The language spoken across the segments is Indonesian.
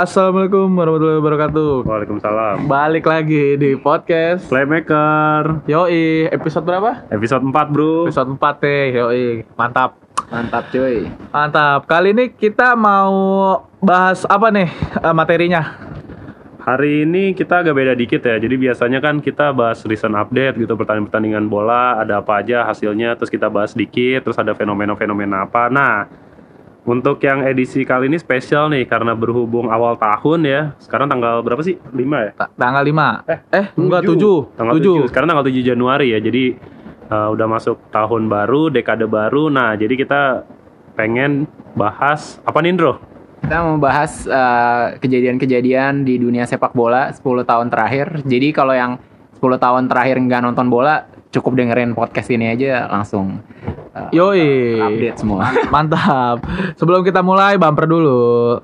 Assalamualaikum warahmatullahi wabarakatuh. Waalaikumsalam. Balik lagi di podcast. Playmaker Yoi, episode berapa? episode 4 bro. Episode 4 deh, yoi. Mantap. Mantap cuy. Mantap. Kali ini kita mau bahas apa nih eh, materinya? Hari ini kita agak beda dikit ya. Jadi biasanya kan kita bahas recent update gitu pertandingan-pertandingan bola, ada apa aja hasilnya, terus kita bahas dikit, terus ada fenomena-fenomena apa. Nah, untuk yang edisi kali ini spesial nih karena berhubung awal tahun ya. Sekarang tanggal berapa sih? 5 ya? Ta- tanggal 5. Eh, Eh, enggak Tujuh. 7. Tanggal 7. Sekarang tanggal 7 Januari ya. Jadi uh, udah masuk tahun baru, dekade baru. Nah, jadi kita pengen bahas apa nih, Indro? Kita mau bahas eh, kejadian-kejadian di dunia sepak bola 10 tahun terakhir. Jadi kalau yang 10 tahun terakhir nggak nonton bola, cukup dengerin podcast ini aja langsung eh, Yoi. update semua. Mantap. Sebelum kita mulai, bumper dulu.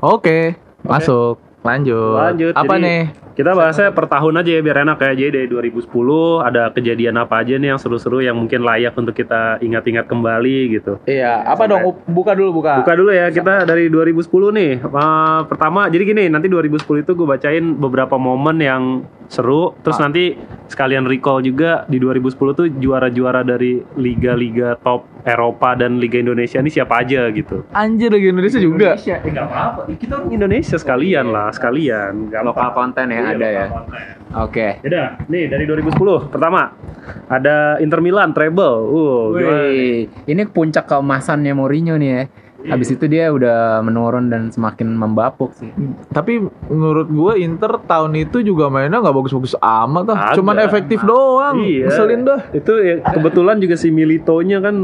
Oke, masuk. Lanjut. Lanjut. Apa Jadi, nih? Kita bahasnya per tahun aja ya biar enak ya. Jadi dari 2010 ada kejadian apa aja nih yang seru-seru yang mungkin layak untuk kita ingat-ingat kembali gitu. Iya, apa dong? Buka dulu, buka. Buka dulu ya, kita dari 2010 nih. Eh, pertama, jadi gini, nanti 2010 itu gue bacain beberapa momen yang seru. Terus Ah. nanti sekalian recall juga di 2010 tuh juara-juara dari liga-liga top Eropa dan Liga Indonesia ini siapa aja gitu. Anjir lagi Indonesia juga. Eh, nggak apa-apa, kita orang Indonesia sekalian lah, sekalian. Gampang. Lokal konten ya Iya, ada ya. Oke. Yaudah, nih dari 2010 pertama ada Inter Milan treble. Uh? Wih, ini puncak keemasannya Mourinho nih ya. Habis itu dia udah menurun dan semakin membapuk sih. Tapi menurut gue Inter tahun itu juga mainnya nggak bagus-bagus amat lah. Cuman efektif doang. Iya. Ngeselin dah. Itu ya, kebetulan juga si Militonya kan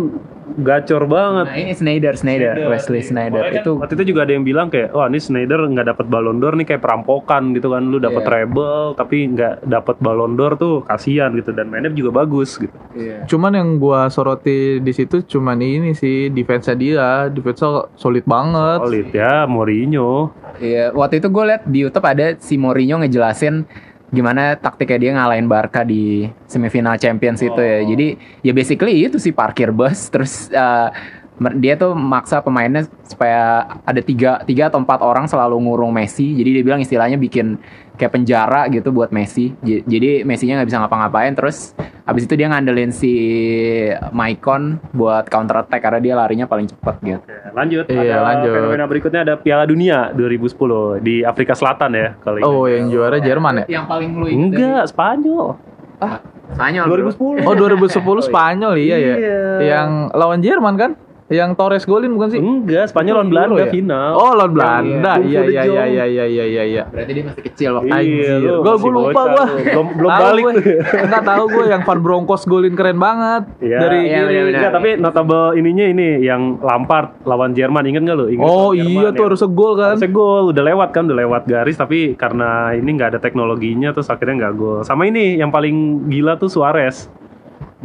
gacor banget. Nah, ini Snyder, Snyder, Wesley Snyder Makanya kan itu waktu itu juga ada yang bilang kayak wah ini Snyder nggak dapat Ballon d'Or nih kayak perampokan gitu kan lu dapat Iya. treble tapi nggak dapat Ballon d'Or tuh kasihan gitu dan mainnya juga bagus gitu. Iya. Cuman yang gua soroti di situ cuman ini sih defense dia, defense solid banget. Solid ya Mourinho. Iya, waktu itu gue liat di YouTube ada si Mourinho ngejelasin gimana taktiknya dia ngalahin Barca di semifinal Champions itu ya. Oh. Jadi ya basically itu sih parkir bus terus uh, dia tuh maksa pemainnya supaya ada tiga, tiga atau empat orang selalu ngurung Messi. Jadi dia bilang istilahnya bikin kayak penjara gitu buat Messi. Jadi Messinya nggak bisa ngapa-ngapain. Terus abis itu dia ngandelin si Maicon buat counter attack karena dia larinya paling cepet gitu. Oke, lanjut. Iya, ada lanjut. Fenomena berikutnya ada Piala Dunia 2010 di Afrika Selatan ya kali ini. Oh, yang juara Jerman ya? Yang paling lu Enggak, Spanyol. Spanyol. bro. 2010. Oh 2010 Spanyol iya ya. Iya. Yang lawan Jerman kan? Yang Torres golin bukan sih? Enggak, Spanyol lawan Belanda ya? final. Oh lawan Belanda. Iya de iya Jong. iya iya iya iya iya iya. Berarti dia masih kecil waktu Iya, Anjir. lu Gua gua lupa gua. lu. Belum belum balik gue. Enggak tahu gue yang Van Bronckhorst golin keren banget. Iya. Dari Iya, kiri. benar-benar. Enggak, tapi notable ininya ini yang Lampard lawan Jerman inget nggak lu? Ingat Oh iya tuh yang- harusnya gol kan. Harusnya gol, udah lewat kan, udah lewat garis tapi karena ini nggak ada teknologinya terus akhirnya nggak gol. Sama ini yang paling gila tuh Suarez.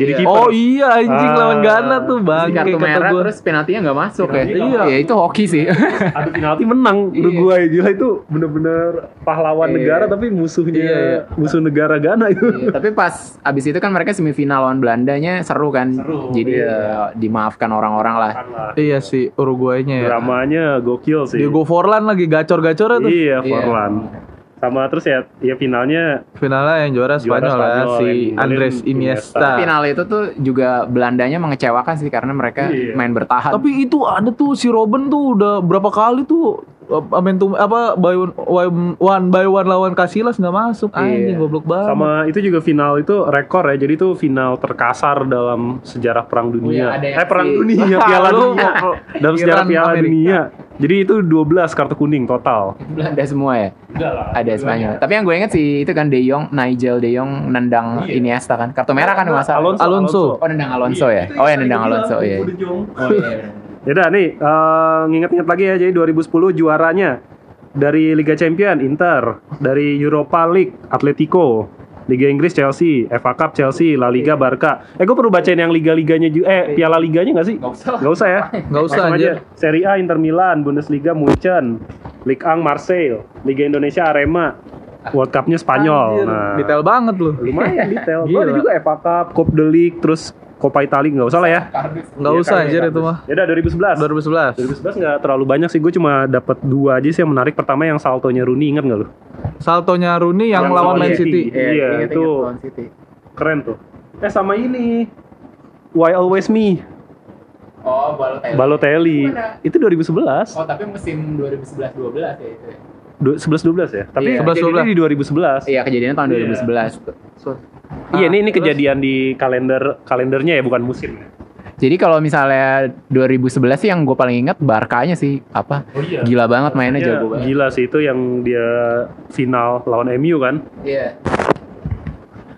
Jadi Iya. kiper. Oh iya anjing Ah. lawan Ghana tuh Di bang. kartu merah terus penaltinya nggak masuk ya. Penalti nggak Iya itu hoki sih. adu penalti menang Iya. Uruguay gila itu bener-bener pahlawan Iya. negara tapi musuhnya Iya, iya. musuh negara Ghana itu. Iya, tapi pas abis itu kan mereka semifinal lawan Belandanya seru kan. Seru, Jadi iya. ya, dimaafkan orang-orang lah. Lah. Iya sih Uruguaynya ya. Dramanya gokil sih. Diego Forlan lagi gacor-gacornya tuh. Iya, Iya. Sama terus ya, ya finalnya Finalnya yang juara Juara Spanyol lah Spanyol, si Andres Iniesta. Iniesta. Final itu tuh juga Belandanya mengecewakan sih karena mereka Iya. main bertahan. Tapi itu ada tuh si Robin tuh udah berapa kali tuh uh, momentum apa by one, one- by one lawan Casillas nggak masuk anjing Iya. goblok banget. sama itu juga final itu rekor ya. Jadi itu final terkasar dalam sejarah Perang Oh Dunia. iya, ada yang eh Perang Dunia, Piala Dunia. dalam sejarah Piala Amerika. Dunia. Jadi itu 12 kartu kuning total. Belanda semua ya. Enggak lah. Ada Spanyol. Tapi yang gue inget sih itu kan De Jong, Nigel De Jong nendang Iya. Iniesta kan. Kartu merah kan salah. Alonso. Alonso. Oh nendang Alonso ya. Oh ya nendang Alonso ya. Oh iya. Yaudah nih, eh, nginget-nginget lagi ya. Jadi 2010 juaranya dari Liga Champion Inter, dari Europa League Atletico, Liga Inggris Chelsea, FA Cup Chelsea, La Liga Barca. Eh gue perlu bacain yang liga-liganya juga eh Piala Liganya gak sih? Nggak usah lah. Gak usah ya. Nggak usah, aja. Serie A Inter Milan, Bundesliga Munchen, Ligue 1 Marseille, Liga Indonesia Arema, World Cup-nya Spanyol. Anjir, Nah, Detail banget lu. lumayan detail. Gue ada juga FA Cup, Coupe de Ligue, terus Copa Italia nggak usah lah ya. Nggak Iya, usah anjir kardus. itu mah. Ya udah 2011. 2011. 2011 nggak terlalu banyak sih, gue cuma dapat dua aja sih yang menarik. Pertama yang saltonya Rooney, ingat nggak lu? Saltonya Rooney yang, Yang lawan Man City. City. Iya, ingat-ingat itu. lawan City. Keren tuh. Eh sama ini, Why Always Me, Oh, Balotelli. Balotelli. Mana? Itu 2011, Oh, tapi musim 2011-12 ya itu. ya? Du- 11-12 ya. Tapi Iya. kejadiannya di 2011. Iya, kejadiannya tahun Iya. 2011. Iya, ini ini terus? kejadian di kalender kalendernya ya, bukan musim. Jadi kalau misalnya 2011 sih yang gue paling ingat Barkanya sih apa? Oh iya. Gila banget mainnya Iya, jago banget. Gila sih itu yang dia final lawan MU kan. Iya.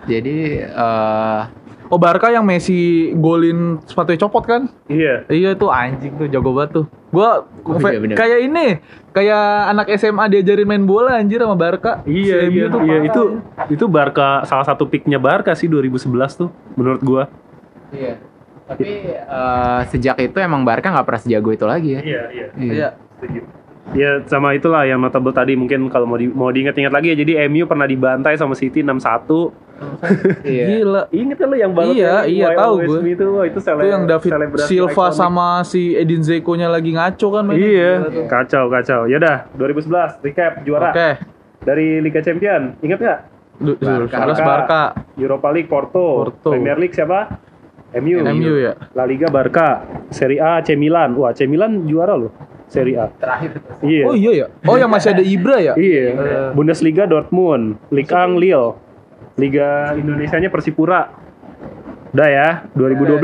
Jadi eh Oh Barca yang Messi golin sepatu copot kan? Iya. Iya itu anjing tuh jago banget tuh. Gua Oh, iya, bener. kayak ini, kayak anak SMA diajarin main bola anjir sama Barca. Iya, iya, tuh iya parah, itu anjir. itu Barca salah satu picknya Barca sih 2011 tuh menurut gua. iya. Tapi eh, sejak itu emang Barca nggak pernah sejago itu lagi ya. Iya, iya. Iya. Setuju. Ya sama itulah yang notable tadi mungkin kalau mau di, mau diingat-ingat lagi ya jadi MU pernah dibantai sama City 6-1. Iya. Gila. Ingat kan lo yang banget Iya, iya, Why tahu gue. Itu, wah, itu, sele- Itu yang David Silva ikonik. sama si Edin Zeko-nya lagi ngaco kan. Iya, tuh. kacau kacau. Ya udah, 2011 recap juara Oke. dari Liga Champion. Ingat nggak? Du- Barca. 2011 Barca. Europa League Porto, Porto. Premier League siapa? MU. MU ya. La Liga Barca, Serie A AC Milan. Wah, AC Milan juara loh. Serie A. Terakhir. Iya. Oh iya ya. Oh yang masih ada Ibra ya? Iya. Eh. Bundesliga Dortmund, Ligue 1 Lille, Liga Indonesianya Persipura. Udah ya, 2012.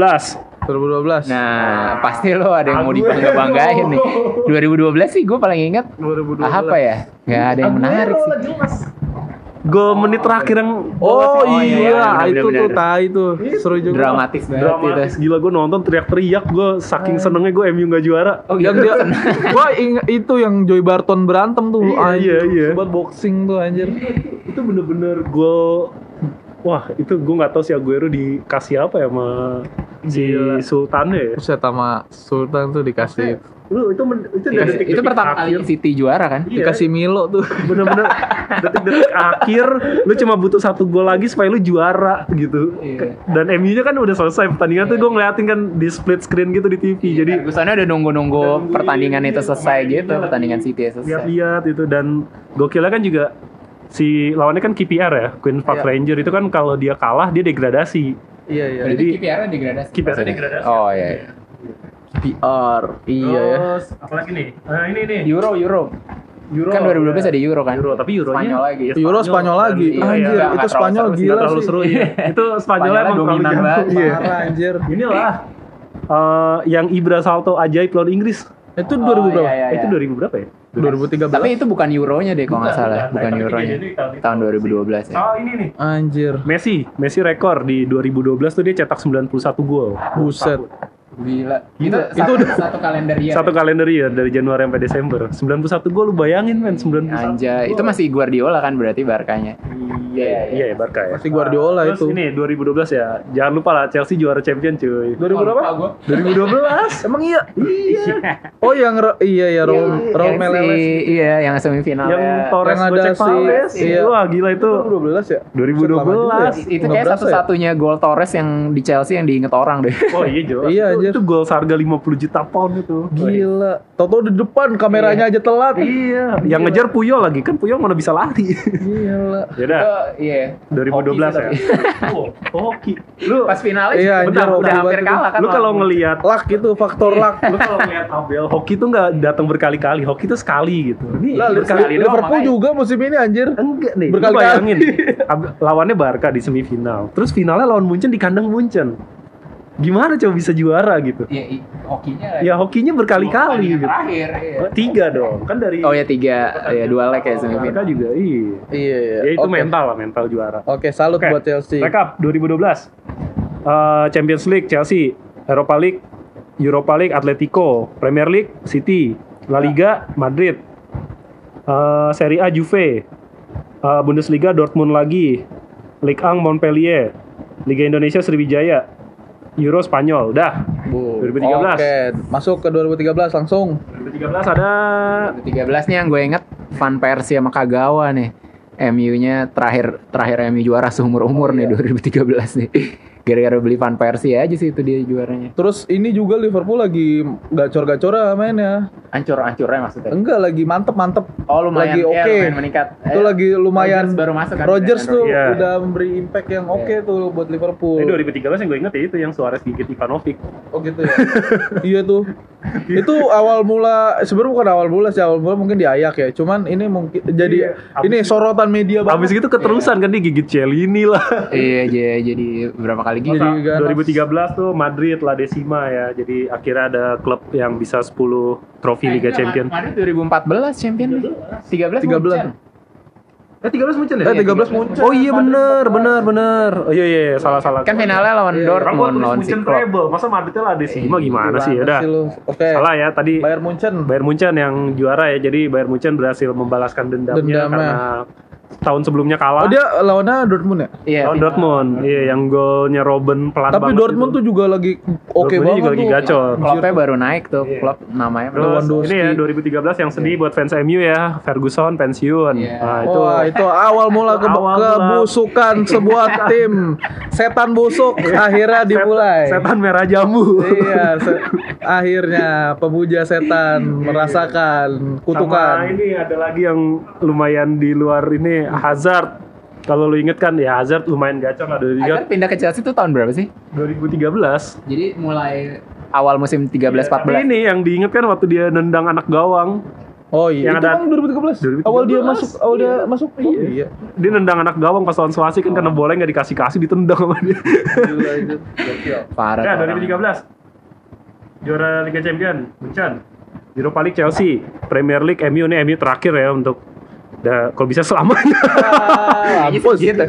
2012. Nah, pasti lo ada yang mau Aguero. dibangga-banggain nih. 2012 sih gue paling ingat 2012. apa ya? Gak ada yang menarik sih. Gol menit terakhir yang Oh, Oh, iya, iya, bener, itu bener, tuh tai tuh. Seru juga. Dramatis banget dramatis itu. gila gue nonton teriak-teriak gue saking senengnya gue MU nggak juara. Oh, yang dia gua ingat itu yang Joy Barton berantem tuh Iya, anjir, iya, iya. buat boxing tuh anjir itu bener-bener gol wah itu gue nggak tahu si Aguero dikasih apa ya sama si Gila. Sultannya ya Buset sama Sultan tuh dikasih lu itu men- itu Iya, udah detik-detik itu pertama kali. City juara kan? Iya. dikasih Milo tuh bener-bener detik-detik akhir lu cuma butuh satu gol lagi supaya lu juara gitu Iya. dan MU nya kan udah selesai pertandingan tuh gue ngeliatin kan di split screen gitu di TV jadi Ferguson udah nunggu-nunggu pertandingan itu selesai gitu, pertandingan City ya selesai. lihat-lihat itu dan gokilnya kan juga si lawannya kan KPR ya Queen Park Iya. Ranger itu kan kalau dia kalah dia degradasi iya iya Jadi- KPR degradasi. KPR degradasi. Oh iya. iya. PR iya ya Terus apalagi nih? Nah, ini nih. Euro Euro. Euro. kan 2012 ya. ada Euro kan? Euro, tapi Euronya Spanyol lagi. ya, Euro Spanyol lagi iya, anjir iya, itu Spanyol seru gila terlalu sih seru ya. itu Spanyolnya Spanyolnya emang terlalu dominan jago. banget. Iya. parah anjir Inilah eh, yang Ibra Salto ajaib lawan Inggris. Itu Oh, 2000 berapa iya, iya. Itu 2000 berapa ya? 2013 Tapi itu bukan Euronya deh kalau nggak salah, bukan Tapi Euronya. tahun. Tahun 2012 ya. Oh, ini nih. anjir Messi, Messi rekor di 2012 tuh dia cetak 91 gol. buset Gila. Gila. Itu satu, satu kalender year. Satu kalender year dari Januari sampai Desember. 91 gol lu bayangin men 91. Anjay, itu masih Guardiola kan berarti Barkanya. Iya, iya ya Barca ya. masih Guardiola Terus itu ini 2012 ya. Jangan lupa lah Chelsea juara champion cuy. 2000 berapa 2012. emang iya oh yang ro- iya ya Raul Raul Yang si- Meleles Iya, yang semifinal. yang Torres Yang ada gocek si- Palace. iya. Wah, gila itu. 2012 ya 2012. Lama juga ya. itu kayak ya? satu-satunya gol Torres yang di Chelsea yang diinget orang deh. Oh iya jelas. Iya, itu, anjir. itu gol seharga 50 juta pound itu. Gila. Toto di depan kameranya aja telat. Iya, yang ngejar Puyol lagi kan Puyol mana bisa lari. Gila. ya udah, iya. 2012 Hoki ya. sih, Oh, hoki. Lu Pas finalnya Iya, udah, anjir, udah hampir kalah kan. lu kalau ngelihat Luck itu faktor luck. lu kalau ngeliat Abel hoki tuh nggak datang berkali-kali hoki tuh sekali gitu ini Lah, berkali doang, Liverpool makanya. juga musim ini anjir. enggak nih Berkali-kali. lawannya Barca di semifinal terus finalnya lawan Munchen di kandang Munchen gimana coba bisa juara gitu? Iya, i- hokinya. ya hokinya berkali-kali gitu. Terakhir. iya. Oh, tiga dong. Kan dari Oh ya tiga, ya dua leg ya semifinal. juga iya. Iya, iya. ya itu Oke. mental lah mental juara. Oke, salut Oke, buat Chelsea. Rekap 2012 Eh, Champions League Chelsea. Europa League Europa League Atletico. Premier League City. La Liga Madrid. Eh, Serie A Juve. Eh, Bundesliga Dortmund lagi. Ligue 1 Montpellier, Liga Indonesia Sriwijaya, Euro Spanyol. Udah. Bu. 2013. Oke, masuk ke 2013 langsung. 2013 ada 13 nih yang gue inget Van Persie sama Kagawa nih. MU-nya terakhir terakhir MU juara seumur umur nih 2013 nih. Gara-gara beli Van Persie aja sih itu dia juaranya. Terus ini juga Liverpool lagi gacor-gacor mainnya. Ancur-ancurnya maksudnya. Enggak lagi mantep-mantep. Oh lumayan lagi ya, oke. lumayan meningkat. Itu Eh, lagi lumayan Rodgers baru masuk kan. Rodgers tuh Iya. udah memberi impact yang oke tuh buat Liverpool. Ini 2013 yang gue inget ya itu yang Suarez gigit Ivanovic. Oh gitu ya. iya tuh. Itu awal mula sebenarnya bukan awal mula sih awal mula mungkin di Ayak ya. Cuman ini mungkin jadi Iya, ini sorotan media banget. Habis gitu keterusan kan dia gigit Celini lah. Iya jadi, jadi berapa kali gitu. Jadi ganas. 2013 tuh Madrid La Decima ya. Jadi akhirnya ada klub yang bisa 10 trofi Liga Champion. Madrid 2014 champion nih. 13 13. Munchen. Eh 13 Munchen Eh 13 Munchen. Oh iya bener, bener, bener. Oh iya iya, salah salah. Kan finalnya lawan Iya. Gua Dortmund lawan si Munchen Klopp. treble. Masa Madridnya La Decima gimana sih? Ya udah. Oke. Salah ya tadi Bayar Munchen. Bayern Munchen yang juara ya. Jadi Bayern Munchen berhasil membalaskan dendamnya, Dendamnya. karena tahun sebelumnya kalah. Oh dia lawannya Dortmund ya? Iya. lawan final. Dortmund. Iya, yang golnya Robben pelan Tapi banget Dortmund itu. tuh juga lagi oke Dortmundnya banget juga lagi tuh. gacor. Kloppnya baru naik tuh. Iya. Klopp namanya. Terus Lewandowski. ini ya 2013 yang sedih buat fans MU ya, Ferguson pensiun. Iya. Nah, itu Wah itu awal mula ke Awal mula. kebusukan sebuah tim setan busuk akhirnya dimulai. Set- setan merah jambu. Iya, se- akhirnya pemuja setan merasakan Sama kutukan. ini ada lagi yang lumayan di luar ini Hazard. Kalau lu inget kan ya Hazard lumayan gacor lah dari Hazard pindah ke Chelsea itu tahun berapa sih? 2013. Jadi mulai awal musim 13 Tapi 14. ini yang diinget kan waktu dia nendang anak gawang. Oh iya, Yang itu ada- kan 2013. 2013. Awal dia masuk, awal dia masuk. Oh iya. Dia nendang anak gawang pas lawan Swansea kan karena bola nggak dikasih-kasih ditendang sama dia. Gila itu. Parah. Ya, orang. 2013. Juara Liga Champion, Munchen. Europa League Chelsea, Premier League MU nih MU terakhir ya untuk da, kalau bisa selamanya. Ah, mampus. sih gitu.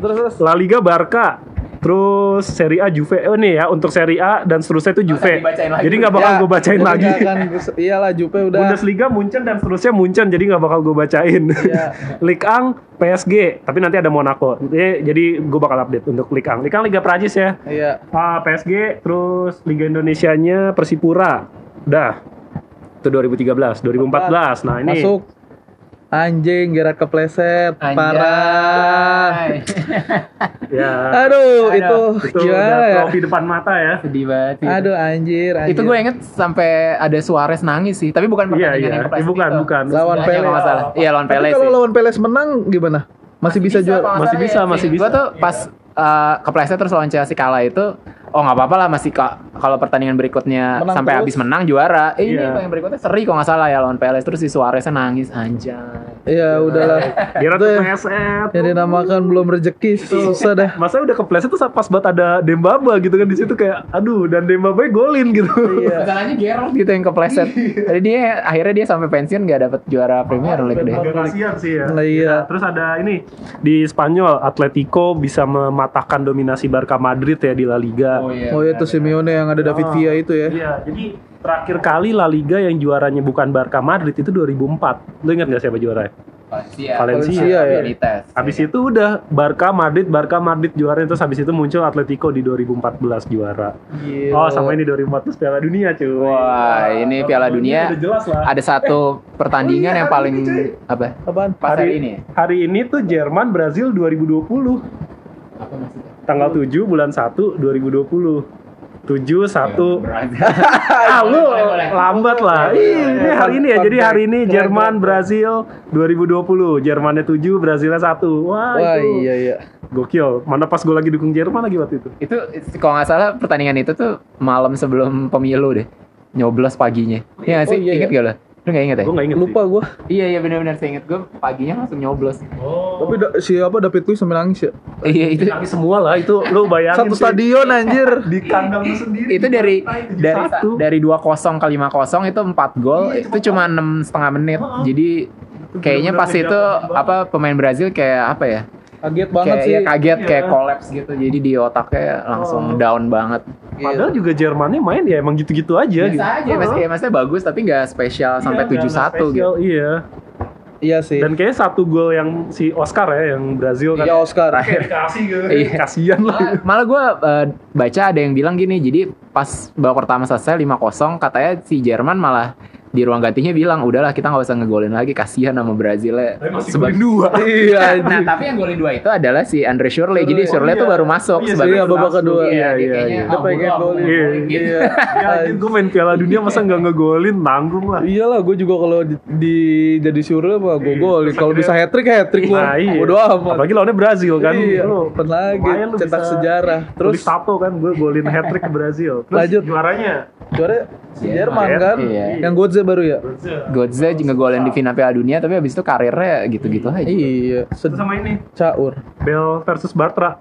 Terus terus. La Liga Barca, terus Serie A Juve. Oh nih ya untuk Serie A dan seterusnya itu Juve. lagi. Jadi nggak bakal Ya, gue bacain lagi. Kan, iyalah Jupe udah. Bundesliga Munchen dan seterusnya Munchen jadi nggak bakal gue bacain. Iya. Ligue 1 PSG, tapi nanti ada Monaco. Jadi, jadi gue bakal update untuk Ligue 1. Ligue 1 Liga Prancis ya. Iya. Ah, PSG, terus Liga Indonesianya Persipura. Udah. Itu 2013, 2014. Nah, ini Masuk. Anjing, Gerard kepleset. Anjay. Parah. ya Aduh, Aduh, itu, itu gimana ya? trofi depan mata ya. Sedih banget. sih. Aduh, anjir, anjir. Itu gue inget sampai ada Suarez nangis sih, tapi bukan Iya, pertandingan iya. yang kepleset Eh, bukan, itu. bukan. Lawan Pele. kalau nggak salah. Iya lawan Tapi Pele kalau lawan Peles menang gimana? Masih bisa, juara. kalau nggak Masih bisa, ya. masih Gue bisa. tuh pas uh, kepleset terus lawan Chelsea kalah itu, oh nggak apa-apa lah masih ka- kalau pertandingan berikutnya Menang sampai terus. habis menang juara. Eh, Iya. Ini yang berikutnya seri kalau nggak salah ya lawan Pele terus si Suareznya nangis anjay. Iya, udahlah. Ratu ya. PSN. Yang dinamakan belum rezeki susah dah. Masa udah kepleset tuh pas banget ada Dembaba gitu kan di situ kayak aduh dan Dembaba golin gitu. Iya. Masalahnya Gerrard gitu yang kepleset. Jadi dia akhirnya dia sampai pensiun nggak dapet juara Premier League deh. Kasihan sih ya. Nah, iya. Terus ada ini di Spanyol Atletico bisa mematahkan dominasi Barca Madrid ya di La Liga. Oh itu Simeone yang ada David Oh. Villa itu ya. Iya, jadi terakhir kali La Liga yang juaranya bukan Barca Madrid itu 2004. Lu ingat gak siapa juaranya? Valencia. Valencia, ya. Benitez. Habis itu udah Barca Madrid, Barca Madrid juaranya terus habis itu muncul Atletico di 2014 juara. Gila. Oh, sama ini 2014 Piala Dunia, cuy. Wah, ini Piala Dunia Udah jelas lah. ada satu pertandingan yang paling apa? Apaan? Pas hari ini. ya? Hari ini tuh Jerman Brazil 2020. Apa maksudnya? Tanggal 7 bulan 1 2020. 7 1 ah lu lambat lah. Ih, ini hari ini ya. Jadi hari ini Jerman Brazil 2020. Jermannya 7, Brazilnya 1. Wah, Wah itu iya iya. gokil. Mana pas gue lagi dukung Jerman lagi waktu itu. Itu kalau nggak salah pertandingan itu tuh malam sebelum pemilu deh. Nyoblos paginya. Iya nggak sih? Oh, iya, ingat gak lo? Lu gak inget ya? Gue gak inget Lupa gua. Iya iya benar-benar saya inget gue paginya langsung nyoblos. Oh. Tapi da- siapa David Luiz sampai nangis ya? Iya itu Tapi semua lah itu lu bayangin Satu sih. stadion anjir. di kandang lu sendiri. itu dari dari Satu. dari 2-0 ke 5-0 itu 4 gol itu cuma enam setengah menit. Jadi kayaknya pas itu apa pemain Brazil kayak apa ya? Kaget banget Kayak sih. ya kaget kayak Iya. kolaps gitu. Jadi di otaknya langsung Oh. down banget. Padahal juga Jermannya main ya emang gitu-gitu aja Biasa gitu. aja, mas, ya, maksudnya bagus tapi nggak spesial sampai Iya, nggak- 7-1 nggak gitu. Iya. Iya sih. Dan kayaknya satu gol yang si Oscar ya, yang Brazil kan. Iya Oscar. Kayak dikasih gitu. Iya. Kasian lah. Malah gue baca ada yang bilang gini, jadi pas babak pertama selesai 5-0 katanya si Jerman malah di ruang gantinya bilang udahlah kita nggak usah ngegolin lagi kasihan sama Brazil ya. Sebab- golin dua. Iya. Nah tapi yang golin dua itu adalah si Andre Shirley. Jadi Oh, Shirley iya. tuh baru masuk Iya, sebagai iya, babak kedua. Iya, Iya, dia iya, iya. Dia "Ah, pengen golin. Iya. gitu. Iya. Ya, gue main Piala Dunia masa nggak ngegolin, tanggung lah. Iyalah, gue juga kalau di, di- jadi surle mah gue gol. Kalau bisa hat trick hat trick gue. Nah, iya. Bodo amat. Apalagi lawannya Brazil kan. Iya, lagi, cetak sejarah. Terus satu kan gue golin hat trick ke Brazil. Terus Lanjut. juaranya juara si Jerman Iya. kan, Iya. yang Godze baru ya. Godze juga golin di final Piala Dunia tapi abis itu karirnya gitu-gitu aja. Iya, sed- sama ini caur. Bell versus Bartra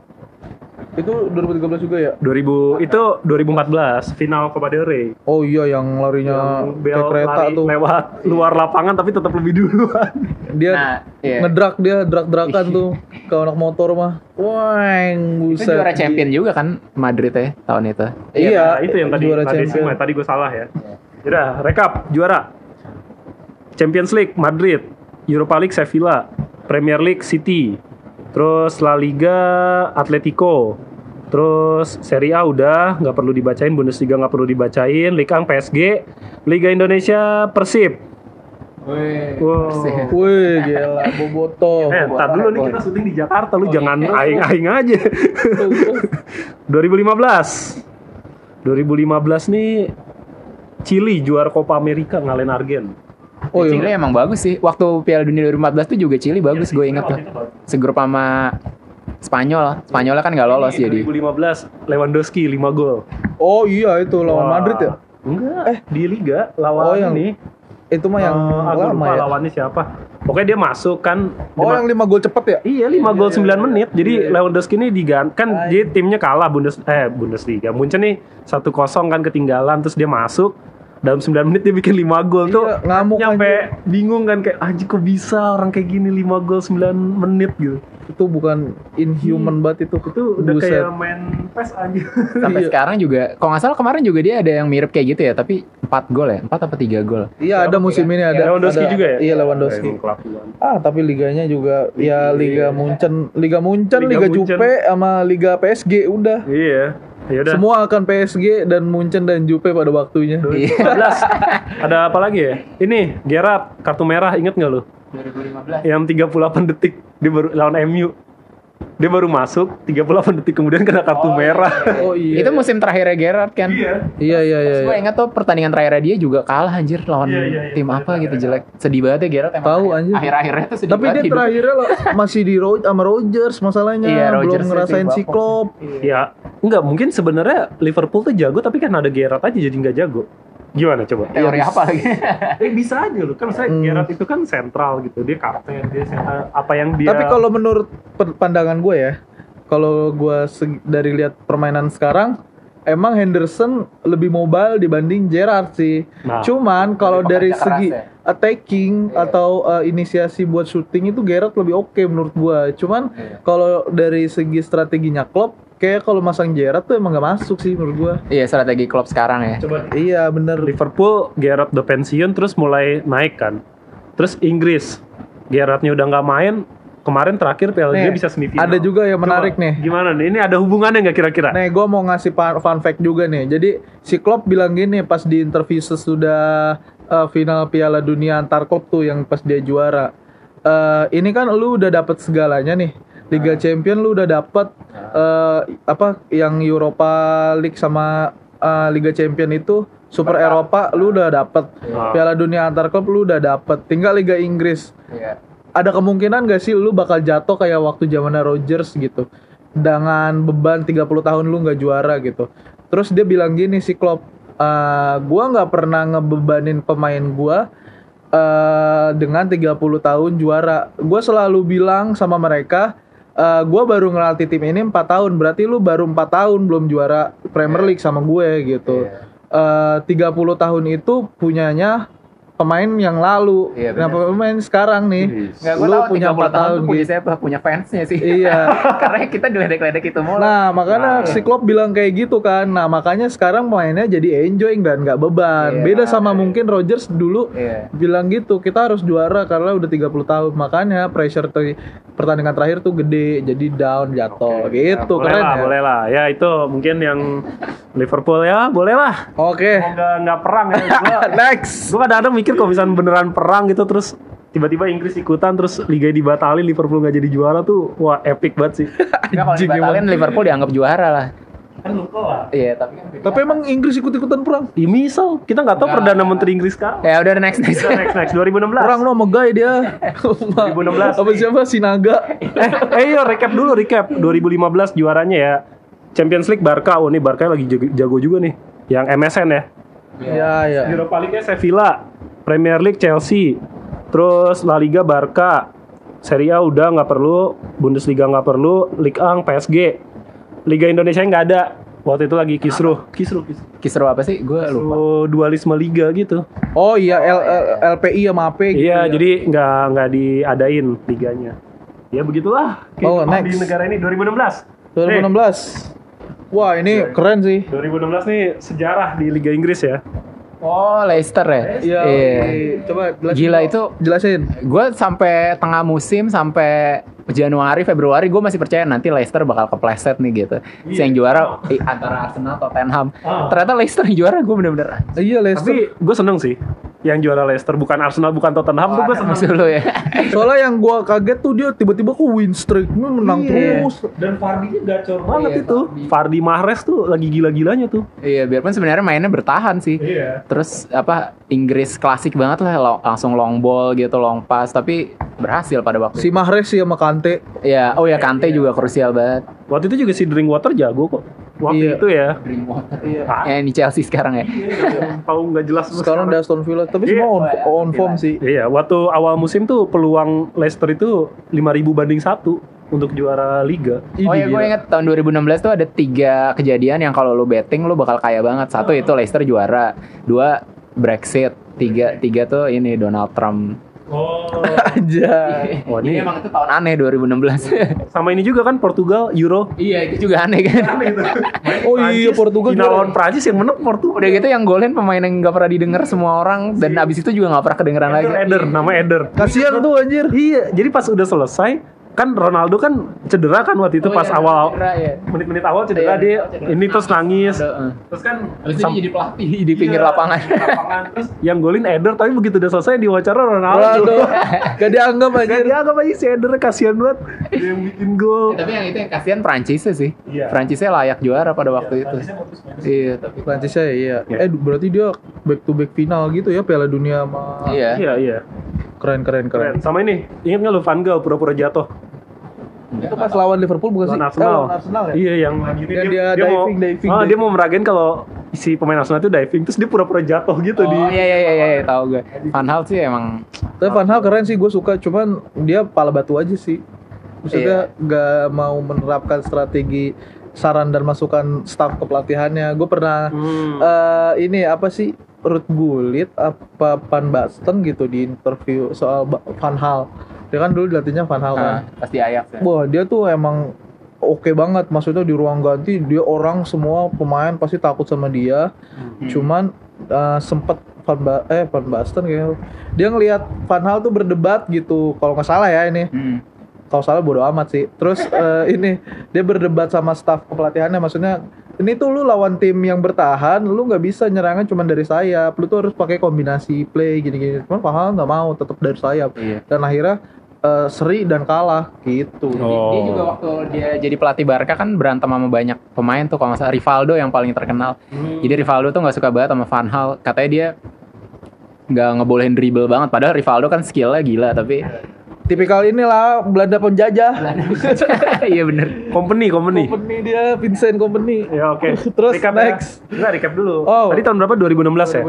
Itu 2013 juga ya? 2000 itu 2014 final Copa del Rey. Oh iya, yang larinya Yang kayak kereta lari tuh. lewat luar lapangan tapi tetap lebih duluan. Dia Nah, iya. ngedrak dia drak-drakan tuh ke anak motor mah. Wah, Itu buset. juara champion juga kan Madrid ya tahun itu. Iya, Nah, itu yang tadi juara tadi tadi gue salah ya. Udah, rekap juara. Champions League Madrid, Europa League Sevilla, Premier League City, terus La Liga Atletico, terus Serie A udah nggak perlu dibacain, Bundesliga nggak perlu dibacain, Liga PSG, Liga Indonesia Persib. Wow. Wih, gila, Boboto. Eh, ntar dulu nih kita syuting di Jakarta, lu jangan aing-aing aja. 2015. 2015 nih Chili juara Copa America ngalahin Argen. Oh Chile iya. emang bagus sih. Waktu Piala Dunia 2014 tuh juga Chile bagus, Iya, gue inget tuh. Segrup sama Spanyol. Spanyolnya kan nggak lolos Ini jadi. 2015 Lewandowski 5 gol. Oh iya itu lawan Wah. Madrid ya? Enggak, eh di liga lawan Oh, yang ini. Itu mah yang Eh, aku lama lupa ya. lawannya siapa. Pokoknya dia masuk kan Oh yang 5 gol cepet ya? Iya 5 gol 9 menit. Jadi Iya. Lewandowski ini diganti kan dia timnya kalah Bundes eh Bundesliga. Munchen nih 1-0 kan ketinggalan terus dia masuk dalam 9 menit dia bikin 5 gol tuh Iya, ngamuk nyampe bingung kan kayak anjir kok bisa orang kayak gini 5 gol 9 menit gitu. Itu bukan inhuman banget itu. Itu udah Buset. kayak main PES aja. Sampai Iya. sekarang juga, kalau nggak salah kemarin juga dia ada yang mirip kayak gitu ya, tapi 4 gol ya, 4 apa 3 gol. Iya ada musim ini ada. Lewandowski ada- juga ya? Iya Lewandowski. Ah tapi liganya juga ya Liga Munchen, Liga Munchen, Liga Liga, Munchen. Jupe sama Liga PSG udah. Iya. Ya udah. Semua akan PSG dan Munchen dan Jupe pada waktunya. 2015. Ada apa lagi ya? Ini Gerard kartu merah inget nggak lu? 2015. Yang 38 detik baru lawan MU. Dia baru masuk 38 detik kemudian kena kartu merah. Oh iya. Itu musim terakhirnya Gerrard kan. Iya. Iya iya iya. Gue iya. ingat tuh pertandingan terakhirnya dia juga kalah anjir lawan Iya, iya, iya. tim apa gitu jelek. Sedih banget ya Gerrard emang. Tahu, anjir. Akhir-akhirnya tuh sedih Tapi banget dia hidupnya. terakhirnya lo masih di Ro sama Rogers masalahnya Iya, Rodgers belum ngerasain tim si bapok Klopp. Ya, enggak mungkin sebenarnya Liverpool tuh jago tapi kan ada Gerrard aja jadi nggak jago. Gimana coba? Teori apa lagi? Eh bisa aja loh. Kan saya Hmm. Gerrard itu kan sentral gitu. Dia kapten, dia sen- apa yang dia Tapi kalau menurut pandangan gue ya, kalau gue dari lihat permainan sekarang, emang Henderson lebih mobile dibanding Gerrard sih. Nah. Cuman kalau dari segi ya? attacking atau uh, inisiasi buat shooting itu Gerrard lebih oke menurut gue. Cuman Iya. kalau dari segi strateginya Klopp, kayak kalau masang Gerrard tuh emang gak masuk sih menurut gue. Iya strategi klub sekarang ya. coba Iya bener. Liverpool Gerrard udah pensiun terus mulai naik kan. Terus Inggris Gerrardnya udah nggak main. Kemarin terakhir Piala Nih, Dunia bisa semifinal. ada juga yang menarik Coba, nih. Gimana nih? Ini ada hubungannya nggak kira-kira? Nih, gue mau ngasih fun, fact juga nih. Jadi si Klopp bilang gini pas di interview sesudah uh, final Piala Dunia antar klub tuh yang pas dia juara. Eh, ini kan lu udah dapat segalanya nih. Liga Champion lu udah dapat eh, apa yang Europa League sama eh, Liga Champion itu Super Eropa lu udah dapat. Ah. Piala Dunia antar klub lu udah dapat. Tinggal Liga Inggris Iya. ada kemungkinan gak sih lu bakal jatuh kayak waktu zamannya Rodgers gitu dengan beban 30 tahun lu nggak juara gitu terus dia bilang gini si Klopp "Eh, gua nggak pernah ngebebanin pemain gua eh, dengan 30 tahun juara gua selalu bilang sama mereka eh, gua baru ngelatih tim ini 4 tahun. Berarti lu baru 4 tahun belum juara Premier League sama gue gitu. Eh, 30 tahun itu punyanya pemain yang lalu. Iya, nah, benar. pemain sekarang nih. Nggak, lu tahu punya 30 empat tahun tahun punya gitu. siapa? Punya fansnya sih. Iya. Karena kita diledek-ledek itu mulu. Nah, makanya si Klopp bilang kayak gitu kan. Nah, makanya sekarang mainnya jadi enjoying dan nggak beban. Iya. Beda sama mungkin Rodgers dulu Iya. bilang gitu, kita harus juara karena udah 30 tahun. Makanya pressure di pertandingan terakhir tuh gede, jadi down, jatuh gitu. boleh Keren lah, ya. boleh lah. Ya itu mungkin yang Liverpool ya, boleh lah. Oke. Semoga nggak perang ya. Gua, Next. gue kadang-kadang mikir kalau misalnya beneran perang gitu terus tiba-tiba Inggris ikutan terus liga dibatalin Liverpool nggak jadi juara tuh wah epic banget sih. Nggak, kalau dibatalin. Liverpool dianggap juara lah. kan lu lah. Iya, tapi kan Tapi emang Inggris ikut-ikutan perang. Ya misal kita nggak tahu perdana menteri Inggris sekarang. Ya udah next next. Udah, next next 2016. Perang lo Guy dia. 2016. Apa siapa Sinaga? eh, eh yo recap dulu recap 2015 juaranya ya. Champions League Barca, oh nih Barca lagi jago, jago juga nih. Yang MSN ya. Iya, iya. Europa League-nya Sevilla, Premier League Chelsea, terus La Liga Barca, Serie A udah nggak perlu, Bundesliga nggak perlu, Ligue 1 PSG, Liga Indonesia nggak ada. Waktu itu lagi kisruh, kisruh, kisruh. Kisru apa sih? Gue lupa. Oh, dualisme liga gitu. Oh iya L, L- LPI sama AP gitu. iya, ya. jadi nggak nggak diadain liganya. Ya begitulah. Oh, kehidupan di next. negara ini 2016. 2016. Wah, ini keren sih. Nih, 2016 nih sejarah di Liga Inggris ya. Oh, Leicester ya? Iya. Coba jelasin. Gila itu jelasin. gue sampai tengah musim sampai Januari Februari gue masih percaya nanti Leicester bakal kepleset nih gitu. Si yang juara eh, antara Arsenal atau Tottenham. Ah. Ternyata Leicester yang juara gue bener-bener. Iya, Leicester. Tapi gue seneng sih yang juara Leicester bukan Arsenal bukan Tottenham tuh gue seneng. Musuh lu ya. Soalnya yang gua kaget tuh dia tiba-tiba kok win streak-nya menang Iya. terus. Dan Fardi gacor banget Iya, itu. Fardi Mahrez tuh lagi gila-gilanya tuh. iya, biarpun sebenarnya mainnya bertahan sih. Iya. Terus apa Inggris klasik banget lah langsung long ball gitu, long pass tapi berhasil pada waktu Si Mahrez sih sama Kante. Itu. Ya, oh ya Kante juga krusial banget. Waktu itu juga si Drinkwater jago kok. Waktu Iya. itu ya. Iya. Ah, Ya, ini Chelsea sekarang ya. tahu nggak jelas lu Sekarang udah Aston Villa, tapi Iya. semua on, on form sih. Iya, waktu awal musim tuh peluang Leicester itu 5000 banding satu untuk juara liga. Oh Ini ya gue inget tahun 2016 tuh ada tiga kejadian yang kalau lu betting lu bakal kaya banget. Satu itu Leicester juara, dua Brexit, tiga tiga tuh ini Donald Trump. Oh. aja. Wah, Ini ini emang itu tahun aneh 2016. sama ini juga kan Portugal Euro. iya itu juga aneh kan. Oh iya, Portugal final lawan Prancis yang menang Portugal. Udah gitu yang golin pemain yang gak pernah didengar semua orang dan abis itu juga gak pernah kedengeran lagi. Eder, Eder, nama Eder. Kasihan tuh anjir. Iya, jadi pas udah selesai kan Ronaldo kan cedera kan waktu itu Oh pas iya, awal iya. menit-menit awal cedera Iya, dia cedera. ini terus nangis. Heeh. Terus kan itu sam- jadi pelatih di pinggir Iya, lapangan. lapangan. Terus yang golin Eder tapi begitu udah selesai diwawancara Ronaldo. Ronaldo. Gak dianggap Gak anjir. dianggap aja si Eder kasihan banget Dia yang bikin gol. tapi yang itu yang kasihan Prancisnya sih. Iya. Prancisnya layak juara pada waktu itu. Iya, tapi Prancisnya iya. Iya. Eh berarti dia back to back final gitu ya Piala Dunia sama iya. Iya iya. Keren keren keren. Keren. Sama ini, ingat nggak lu Van Gaal pura-pura jatuh? Itu pas lawan Liverpool bukan sih? Lawan Eh, Arsenal. lawan Arsenal ya? Iya yang lagi Yang dia diving, diving, Oh, dia diving. mau meragain kalau si pemain Arsenal itu diving terus dia pura-pura jatuh gitu Oh di iya iya iya, iya tahu gue. Van Hal sih emang Tapi Van Hal keren sih gue suka cuman dia pala batu aja sih. Maksudnya nggak mau menerapkan strategi saran dan masukan staff kepelatihannya. Gue pernah Hmm. eh, ini apa sih Ruth Gullit apa Van Basten gitu di interview soal Van Hal. Dia kan dulu dilatihnya Van Hal kan. ah, pasti Ajax ya. Wah dia tuh emang oke banget. Maksudnya di ruang ganti dia orang semua pemain pasti takut sama dia. Cuman eh, sempet Van ba eh Van Basten kayaknya dia ngelihat Van Hal tuh berdebat gitu. Kalau nggak salah ya ini. Hmm. Kalau salah bodo amat sih. Terus eh, ini dia berdebat sama staf kepelatihannya. Maksudnya ini tuh lu lawan tim yang bertahan, lu nggak bisa nyerangan cuma dari sayap. Lu tuh harus pakai kombinasi play gini-gini. Cuman Van Hal nggak mau, tetap dari sayap. Iya. Dan akhirnya eh, seri dan kalah gitu. Oh. Dia juga waktu dia jadi pelatih Barca kan berantem sama banyak pemain tuh kalau salah Rivaldo yang paling terkenal. Jadi Rivaldo tuh nggak suka banget sama Van Hal. Katanya dia nggak ngebolehin dribble banget. Padahal Rivaldo kan skillnya gila tapi Tipikal inilah Belanda penjajah. iya bener. company, company. Company dia Vincent Company. Ya oke. Terus recap next. Ya. Enggak, recap dulu. Oh. Tadi tahun berapa? 2016, ya?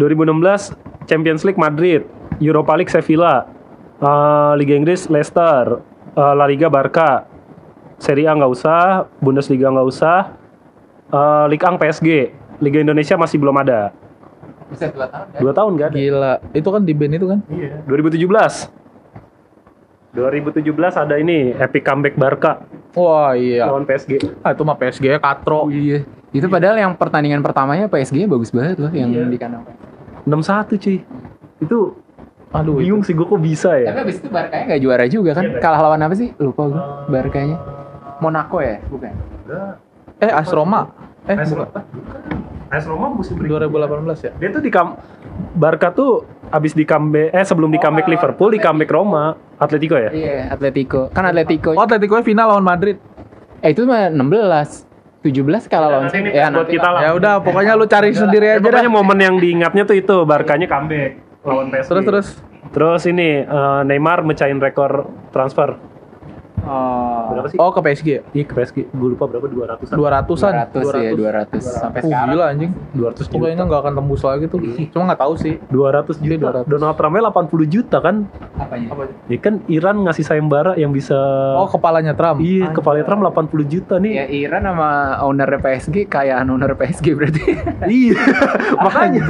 2016. 2016 Champions League Madrid, Europa League Sevilla, eh, Liga Inggris Leicester, eh, La Liga Barca, Serie A nggak usah, Bundesliga nggak usah, eh, Liga 1 PSG, Liga Indonesia masih belum ada. Bisa dua tahun kan? Dua tahun gak ada. Gila. Itu kan di band itu kan? Iya. 2017. 2017 ada ini epic comeback Barca Wah iya. lawan PSG. Ah, itu mah PSG katro. Iya. Itu padahal yang pertandingan pertamanya PSG bagus banget loh yang Iya. di kandang. 6-1 cuy. Itu Aduh, bingung sih gue kok bisa Tapi ya. abis itu Barkanya nggak juara juga kan? Iya, Kalah lawan apa sih? Lupa gue. Barkanya. Monaco ya? Bukan. Eh, AS Roma. Eh, AS bukan. Roma. AS Roma musim berikutnya. 2018 ya? Dia tuh di kam Barca tuh abis di comeback eh sebelum di comeback Liverpool di comeback Roma Atletico ya. Iya, Atletico. Kan Atletico. Oh, Atletico final lawan Madrid. Eh itu mah 16. 17 kalah lawan. nanti ini Ya, buat kita lah. Ya udah, pokoknya lu cari sendiri Ya, aja dah. pokoknya momen yang diingatnya tuh itu Barkanya comeback lawan PSG. Terus terus. Terus ini eh, Neymar mecahin rekor transfer. Oh. Berapa sih? Oh, ke PSG ya? Iya ke PSG. Gue lupa berapa 200-an. 200-an. 200 ya, 200 sampai Oh, sekarang. gila anjing. 200 Itu kayaknya nggak akan tembus lagi tuh. Cuma nggak tahu sih. 200 juta. 200. Donald Trumpnya 80 juta kan? Apanya? Ya kan Iran ngasih sayembara yang bisa Oh, kepalanya Trump. Iya, kepala Trump 80 juta nih. Ya Iran sama owner PSG kayak owner PSG berarti. Iya, makanya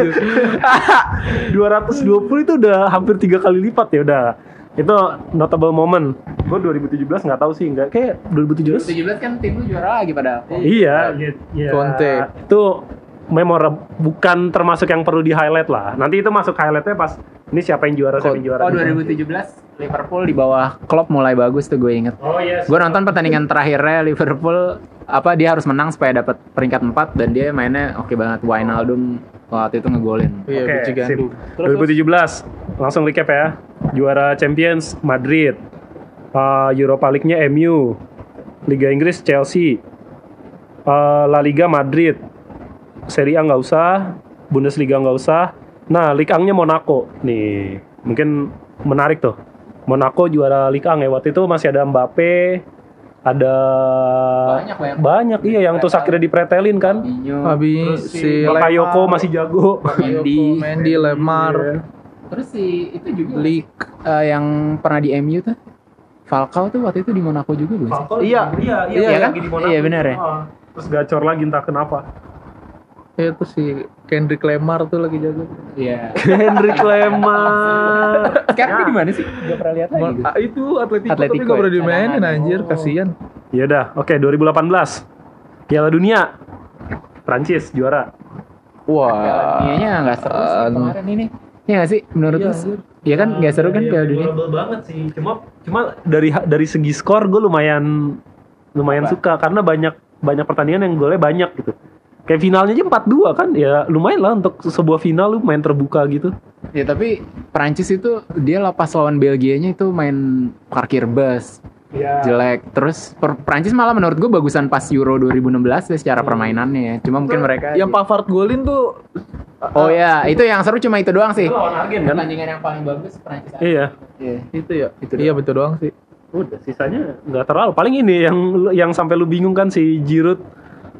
220 itu udah hampir tiga kali lipat ya udah. Itu notable moment. Gue 2017 nggak tahu sih, nggak kayak 2017. 17 kan tim lu juara lagi pada. Iya, iya. Conte. Itu memorable, bukan termasuk yang perlu di highlight lah. Nanti itu masuk highlightnya pas ini siapa yang juara, siapa yang juara. Oh 2017 Liverpool di bawah Klopp mulai bagus tuh gue inget. Oh iya. Gue nonton pertandingan terakhirnya Liverpool apa dia harus menang supaya dapat peringkat 4 dan dia mainnya oke banget. Wijnaldum waktu itu ngegolin. Iya, Oke, Biji Gandu. sip. 2017 langsung recap ya. Juara Champions Madrid. Uh, Europa League-nya MU. Liga Inggris Chelsea. Uh, La Liga Madrid. Serie A nggak usah, Bundesliga nggak usah. Nah, Ligue 1-nya Monaco. Nih, mungkin menarik tuh. Monaco juara Ligue 1 ya. Waktu itu masih ada Mbappe, ada Banyak, banyak. banyak iya yang terus akhirnya dipretelin kan. Terus si Bakayoko Lemar. masih jago. Mendy. Mendy, Lemar, terus si itu juga Leak. eh, yang pernah di MU tuh. Falcao tuh waktu itu di Monaco juga bukan sih? Iya. iya, Iya kan? lagi di Monaco. Iya, benar ya? Ah, Terus gacor lagi entah kenapa. Itu si Kendrick Lemar tuh lagi jago. Iya. Henry Lemar. Sekarang dia di mana sih? Gak pernah lihat lagi. gue. Ah, itu Atletico, Atletico tapi gak pernah ya? dimainin anjir, Oh. kasihan. Ya udah, oke 2018. Piala Dunia. Prancis juara. Wah. Kayaknya nggak seru sih kemarin ini. Iya nggak sih menurut Iya, lu? Iya kan nggak seru kan Piala Dunia? Banget sih. Cuma cuma dari dari segi skor gue lumayan lumayan Apa? suka karena banyak banyak pertandingan yang golnya banyak gitu. Kayak finalnya aja 4-2 kan ya lumayan lah untuk sebuah final lu main terbuka gitu. Ya tapi Prancis itu dia lepas lawan Belgianya itu main parkir bus Iya. jelek. Terus per- Prancis malah menurut gue bagusan pas Euro 2016 ya secara permainannya ya. Cuma mungkin mereka Yang Pavard golin tuh Oh ya, itu yang seru cuma itu doang sih. Itu lawan Argen kan? Pertandingan yang paling bagus Prancis. Iya. Iya. itu ya. Itu iya doang. betul doang sih. Udah sisanya nggak terlalu. Paling ini yang yang sampai lu bingung kan si Giroud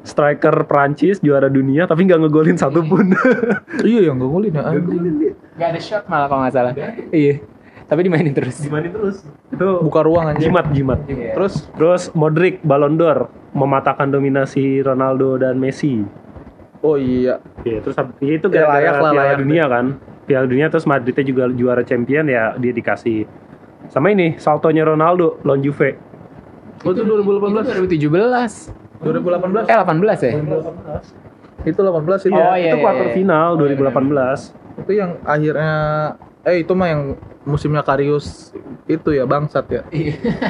striker Prancis juara dunia tapi nggak ngegolin satu pun. iya yang gak golin ya. Gak ada shot malah kalau nggak salah. Iya. Tapi dimainin terus. Dimainin terus. Itu Buka ruang anjing. jimat jimat. Iya. Terus Terus Modric Ballon d'Or mematahkan dominasi Ronaldo dan Messi. oh iya. Ya, terus ya itu Ya, gara-gara layak lah, Piala layak Dunia kan. Piala Dunia terus Madridnya juga juara champion ya dia dikasih. Sama ini saltonya Ronaldo lawan Juve. Oh itu 2018. 2017. 2018. Eh 18 ya? Itu 18 itu. Oh, iya, itu iya, quarter iya. final Oh, iya, 2018. Itu yang akhirnya eh itu mah yang musimnya Karius itu ya bangsat ya.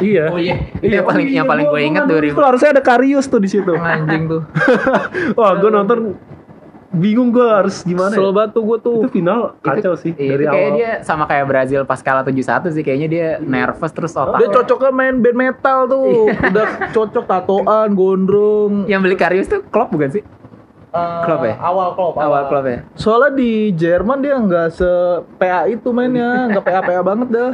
iya. Oh iya. Itu yang paling oh yang paling gue ingat nggak nonton, 2000. harusnya ada Karius tuh di situ. Anjing tuh. Wah, gue nonton bingung gue harus gimana Kesel ya. banget tuh gue tuh. Itu final kacau sih Iya, dari itu kayak awal. dia sama kayak Brazil pas kalah 7-1 sih kayaknya dia nervous terus otak. Dia cocoknya main band metal tuh. Udah cocok tatoan, gondrong. Yang beli Karius tuh Klopp bukan sih? Eh, Klopp ya? Awal klub. Awal Klopp ya. Soalnya di Jerman dia nggak se PA itu mainnya, nggak PA PA banget dah.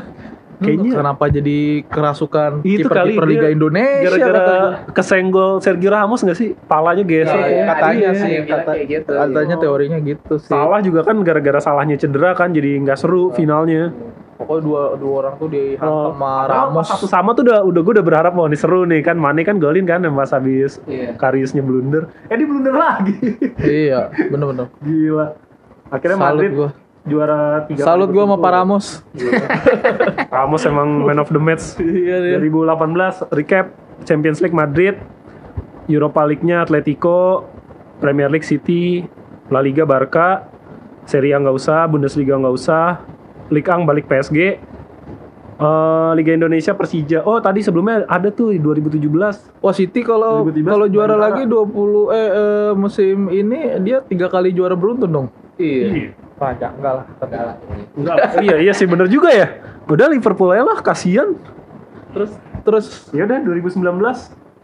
Kayaknya- kenapa jadi kerasukan Itu kali dia Liga Indonesia gara-gara kesenggol Sergio Ramos gak sih? Palanya gesek Iya, ya. katanya iya, sih, iya, kata, kayak gitu. katanya teorinya gitu sih. Salah juga kan gara-gara salahnya cedera kan jadi nggak seru finalnya. Pokoknya dua dua orang tuh dihantam sama padahal Ramos. satu sama tuh udah udah gue udah berharap mau nih seru nih kan Mane kan golin kan yang pas habis Iya. Kariusnya blunder. Eh dia blunder lagi. iya, bener-bener. Gila. Akhirnya Salut Madrid gua. Juara tiga Salut gua sama. Pak Ramos. Ramos emang man of the match. Iya, iya. 2018 recap Champions League Madrid, Europa League-nya Atletico, Premier League City, La Liga Barca, Serie A nggak usah, Bundesliga nggak usah, Ligue 1 balik PSG, Eh, Liga Indonesia Persija. Oh tadi sebelumnya ada tuh 2017. Wah City kalau 2017 kalau juara lagi 20 eh, eh, musim ini dia tiga kali juara beruntun dong. Iya. Pajak enggak lah. Enggak, iya iya sih bener juga ya. Udah Liverpool aja lah, kasihan. Terus terus Ya udah 2019.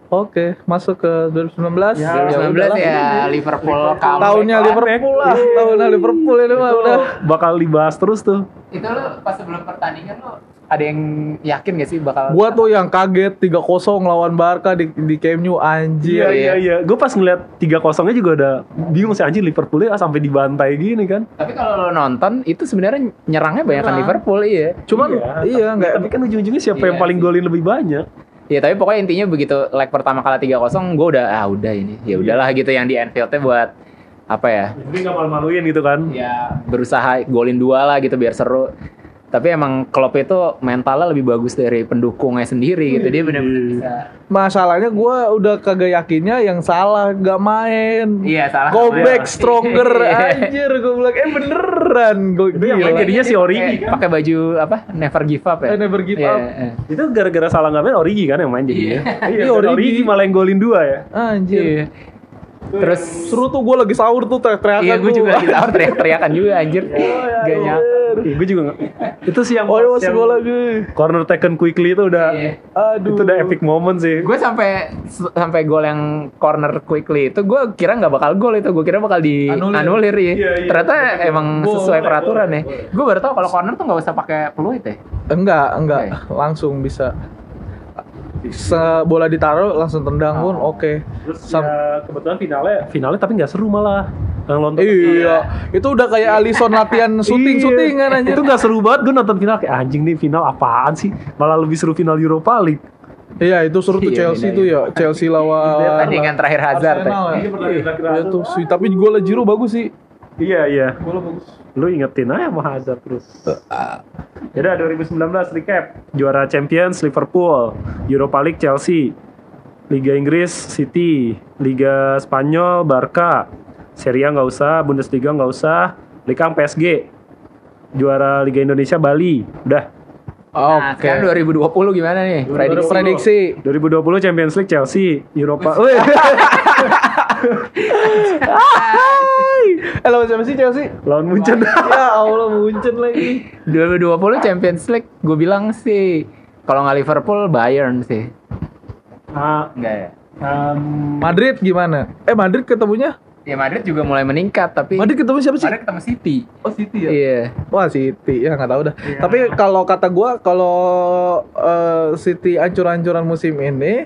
oke masuk ke 2019. Ya, 2019 udahlah. ya Liverpool comeback Tahunnya lah. Liverpool lah. Tahunnya Liverpool ini mah Itu udah. bakal dibahas terus tuh. Itu lo pas sebelum pertandingan lo ada yang yakin gak sih bakal Gua tuh yang kaget 3-0 lawan Barca di di Camp Nou anjir. Iya iya iya. Gue pas ngeliat 3 kosongnya juga udah bingung sih anjir Liverpool ya sampai dibantai gini kan. Tapi kalau lo nonton itu sebenarnya nyerangnya banyak kan. Liverpool iya. Cuman iya tapi, enggak tapi kan ujung-ujungnya siapa Iya yang paling sih. golin lebih banyak? Iya tapi pokoknya intinya begitu leg pertama kalah 3-0 gue udah ah udah ini. Ya udahlah gitu yang di Anfieldnya buat apa ya? Jadi nggak malu-maluin gitu kan? Ya berusaha golin dua lah gitu biar seru. Tapi emang Klopp itu mentalnya lebih bagus dari pendukungnya sendiri gitu. Dia benar-benar bisa. masalahnya gua udah kagak yakinnya yang salah gak main. Iya salah. Go back stronger Iya. anjir gue bilang eh beneran gue Itu yang jadinya si Origi Pakai- kan? Pakai baju apa? Never give up ya. Eh, never give Iya, up. iya. Itu gara-gara salah nggak main Origi kan yang main jadinya. Iya, Origi. Origi malah yang golin dua ya. Anjir. Iya. Terus Seru tuh gue lagi sahur tuh teriak-teriakan iya gue juga lagi sahur teriak-teriakan juga anjir. Gak nyangka. Iya, gue juga nggak. Itu sih yang Oh iya masih yang gue lagi. corner taken quickly itu udah Iya. Aduh. itu udah epic moment sih. Gue sampai sampai gol yang corner quickly itu gue kira nggak bakal gol itu, gue kira bakal di Anulir. anulir, ya. Iya, iya. Ternyata emang Boleh, sesuai boleh, peraturan ya. Gue baru tahu kalau corner tuh nggak usah pakai peluit ya. Enggak, enggak. Oke. Langsung bisa. Se bola ditaruh langsung tendang pun Oh. oke. Terus Sam- ya kebetulan finalnya finalnya tapi nggak seru malah. Yang nonton Iya, itu udah kayak Alisson latihan syuting-syuting kan anjir. Itu nggak seru banget gue nonton final kayak anjing nih final apaan sih? Malah lebih seru final Europa League. Iya, itu seru tuh Iya, Chelsea iya, tuh ya. Chelsea lawan Pertandingan terakhir Hazard ya. Arsenal ya. Iya, terakhir Iya tuh, sih. tapi gol Giroud bagus sih. Iya iya. Bagus. Lu ingetin aja sama Hazard terus. Yaudah 2019 recap. Juara Champions Liverpool, Europa League Chelsea, Liga Inggris City, Liga Spanyol Barca, Serie A nggak usah, Bundesliga nggak usah, Liga PSG, juara Liga Indonesia Bali, udah. Nah, Oke. sekarang 2020 gimana nih? Prediksi. Prediksi. 2020 Champions League Chelsea, Europa. Eh lawan siapa sih Chelsea? lawan Munchen. ya Allah Munchen lagi. 2020 Champions League gue bilang sih kalau nggak Liverpool Bayern sih. Ah, Enggak ya. em, Madrid gimana? Eh Madrid ketemunya? Ya Madrid juga mulai meningkat tapi Madrid ketemu siapa sih? Madrid ketemu City. Oh City Iya. Wah City ya nggak tahu dah. Tapi kalau kata gua kalau eh, City ancur-ancuran musim ini,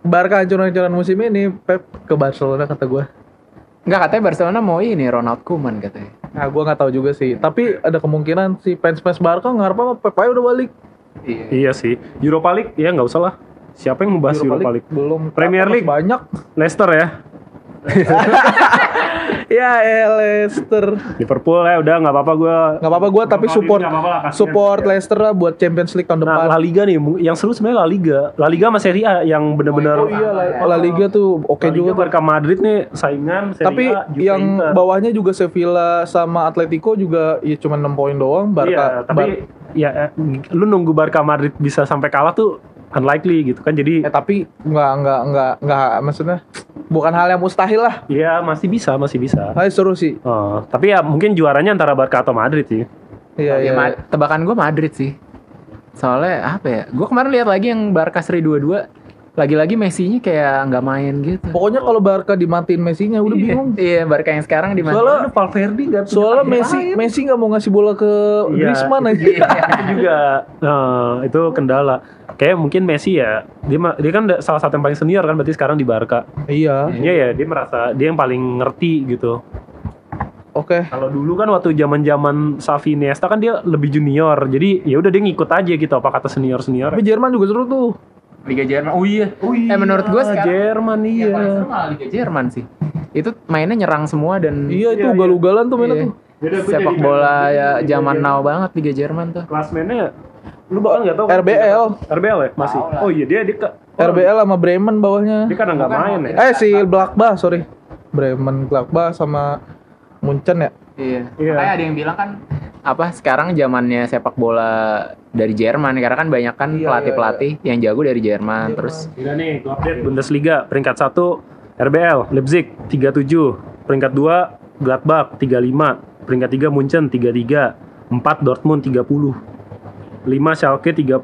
Barca ancur-ancuran musim ini, Pep ke Barcelona kata gua. Enggak katanya Barcelona mau ini Ronald Koeman katanya. Nah gua nggak tahu juga sih. Tapi ada kemungkinan si fans-fans Barca ngarep apa Pep aja udah balik. Iya. iya sih. Europa League ya nggak usah lah. Siapa yang membahas Europa, League? belum. Premier League. banyak. Leicester ya. ya eh, Leicester. Liverpool ya udah nggak apa-apa gue. Nggak apa-apa gua tapi support support Leicester lah buat Champions League tahun Nah, depan. La Liga nih, yang seru sebenarnya La Liga. La Liga sama Serie A yang benar-benar. Oh iya La, La Liga tuh oke La Liga juga. Barca Madrid nih saingan Serie Tapi A, Juve, yang Inter. bawahnya juga Sevilla sama Atletico juga ya cuma 6 poin doang. Iya, Barca tapi Bar- ya eh, lu nunggu Barca Madrid bisa sampai kalah tuh unlikely gitu kan. Jadi eh tapi nggak nggak nggak nggak maksudnya bukan hal yang mustahil lah. ya masih bisa, masih bisa. Hai seru sih. Oh, tapi ya mungkin juaranya antara Barca atau Madrid sih. Iya Ya, iya. Ma- tebakan gue Madrid sih. Soalnya apa ya? Gue kemarin lihat lagi yang Barca seri 22 lagi-lagi Messi-nya kayak nggak main gitu. Pokoknya kalau Barca dimatiin Messi-nya udah bingung. Iya, Barca yang sekarang di mana? Soalnya Valverde nggak punya soalnya Messi lain. Messi nggak mau ngasih bola ke Iya. Griezmann aja. Iya. itu juga nah, itu kendala kayak mungkin Messi ya dia dia kan salah satu yang paling senior kan berarti sekarang di Barca iya. Iya ya dia merasa dia yang paling ngerti gitu Oke. kalau dulu kan waktu zaman zaman Xavi Iniesta kan dia lebih junior jadi ya udah dia ngikut aja gitu apa kata senior senior Tapi Jerman juga seru tuh. Liga Jerman. Oh iya. eh menurut gue sekarang Jerman yang paling iya seru malah Liga Jerman sih. Itu mainnya nyerang semua dan Iya itu Iya, iya. ugal-ugalan tuh mainnya Iya. tuh. Yaudah, sepak bola ya zaman now banget Liga Jerman tuh. Klasmennya lu bahkan nggak tahu kan? RBL. RBL ya masih. Oh iya dia dia ke oh, RBL sama Bremen bawahnya. Dia kan nggak Bukan, main ya. Eh si Gladbach, sorry. Bremen Gladbach sama Munchen ya. Iya. Iya. Makanya ada yang bilang kan apa sekarang zamannya sepak bola dari Jerman karena kan banyak kan Iya, pelatih-pelatih yang jago dari Jerman terus Udah nih, gua update Bundesliga peringkat 1 RBL Leipzig 37, peringkat 2 Gladbach 35, peringkat 3 Munchen 33, 4 Dortmund 30. 5 Schalke 30,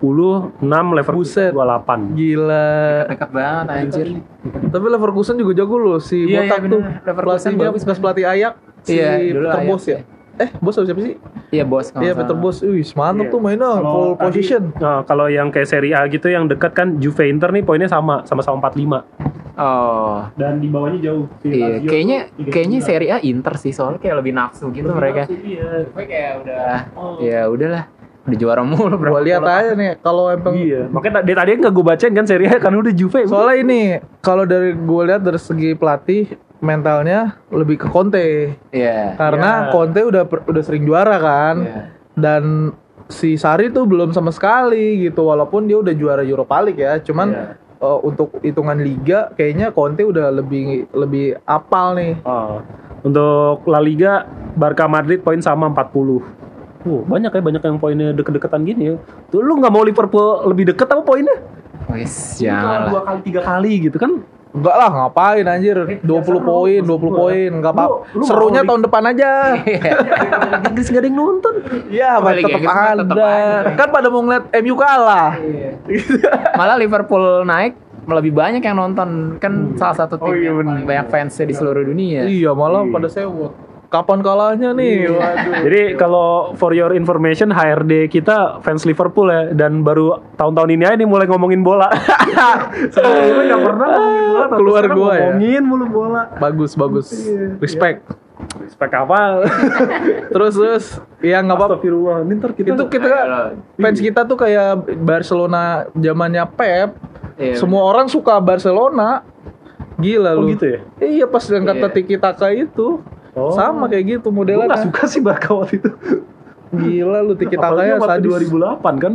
6 Leverkusen Buset. 28. Gila. dekat banget anjir. Tapi Leverkusen juga jago loh si Iya, botak iya, tuh. Leverkusen Pelatihnya bagus, bekas pelatih Ayak si Iya, dulu Peter Ajax, Bos ya. Eh, Bos siapa sih? Iya bos. Iya, Peter. Bos. Wih, mantap Iya. tuh mainnya full position. Nah, kalau yang kayak Serie A gitu yang dekat kan Juve Inter nih poinnya sama, sama-sama 45 Oh. dan di bawahnya jauh. Iya, kayaknya tuh 39. kayaknya Serie A Inter sih soalnya kayak lebih nafsu gitu Lebih mereka. nafsu, Iya. Gue kayak udah Oh. ya udahlah udah juara mulu bro. Gua lihat aja nih kalau emang Iya, makanya dari tadi nggak gue bacain kan Serie A kan udah Juve. Soalnya ini kalau dari gue lihat dari segi pelatih mentalnya lebih ke Conte Iya. karena Iya. Conte udah udah sering juara kan Iya. dan si Sari tuh belum sama sekali gitu walaupun dia udah juara Europa League ya cuman Iya. eh, untuk hitungan liga kayaknya Conte udah lebih lebih apal nih Oh. Untuk La Liga, Barca Madrid poin sama 40. Uh, banyak ya banyak yang poinnya deket-deketan gini ya. Tuh lu nggak mau Liverpool lebih deket apa poinnya? Jangan lah. dua kali tiga kali gitu kan? Enggak lah ngapain anjir? 20 seru, poin maksud 20 gua. poin enggak apa Lu- lu serunya tahun depan aja. Inggris nggak ada yang nonton. ya Oh, apa Liga tetap ada kan pada mau ngeliat MU kalah. Malah Liverpool naik lebih banyak yang nonton. Kan salah satu tim Oh, iya yang paling banyak fansnya di seluruh dunia. iya malah Iya. pada sewot kapan kalahnya nih waduh Jadi kalau for your information HRD kita fans Liverpool ya dan baru tahun-tahun ini aja nih mulai ngomongin bola. Sebelumnya nggak pernah ngomongin bola. tapi Keluar sekarang gua ya. Ngomongin mulu bola. bagus bagus respect Spek apa? terus terus ya nggak apa Astagfirullah. Ini ntar kita itu kita fans kita tuh kayak Barcelona zamannya Pep Iya, semua orang suka Barcelona gila Oh lu gitu ya? iya pas yang kata Iya. Tiki Taka itu Oh. sama kayak gitu Gue modelnya gak suka sih Barca waktu itu. gila lu Tiki Taka Apalagi ya waktu sadis 2008 kan?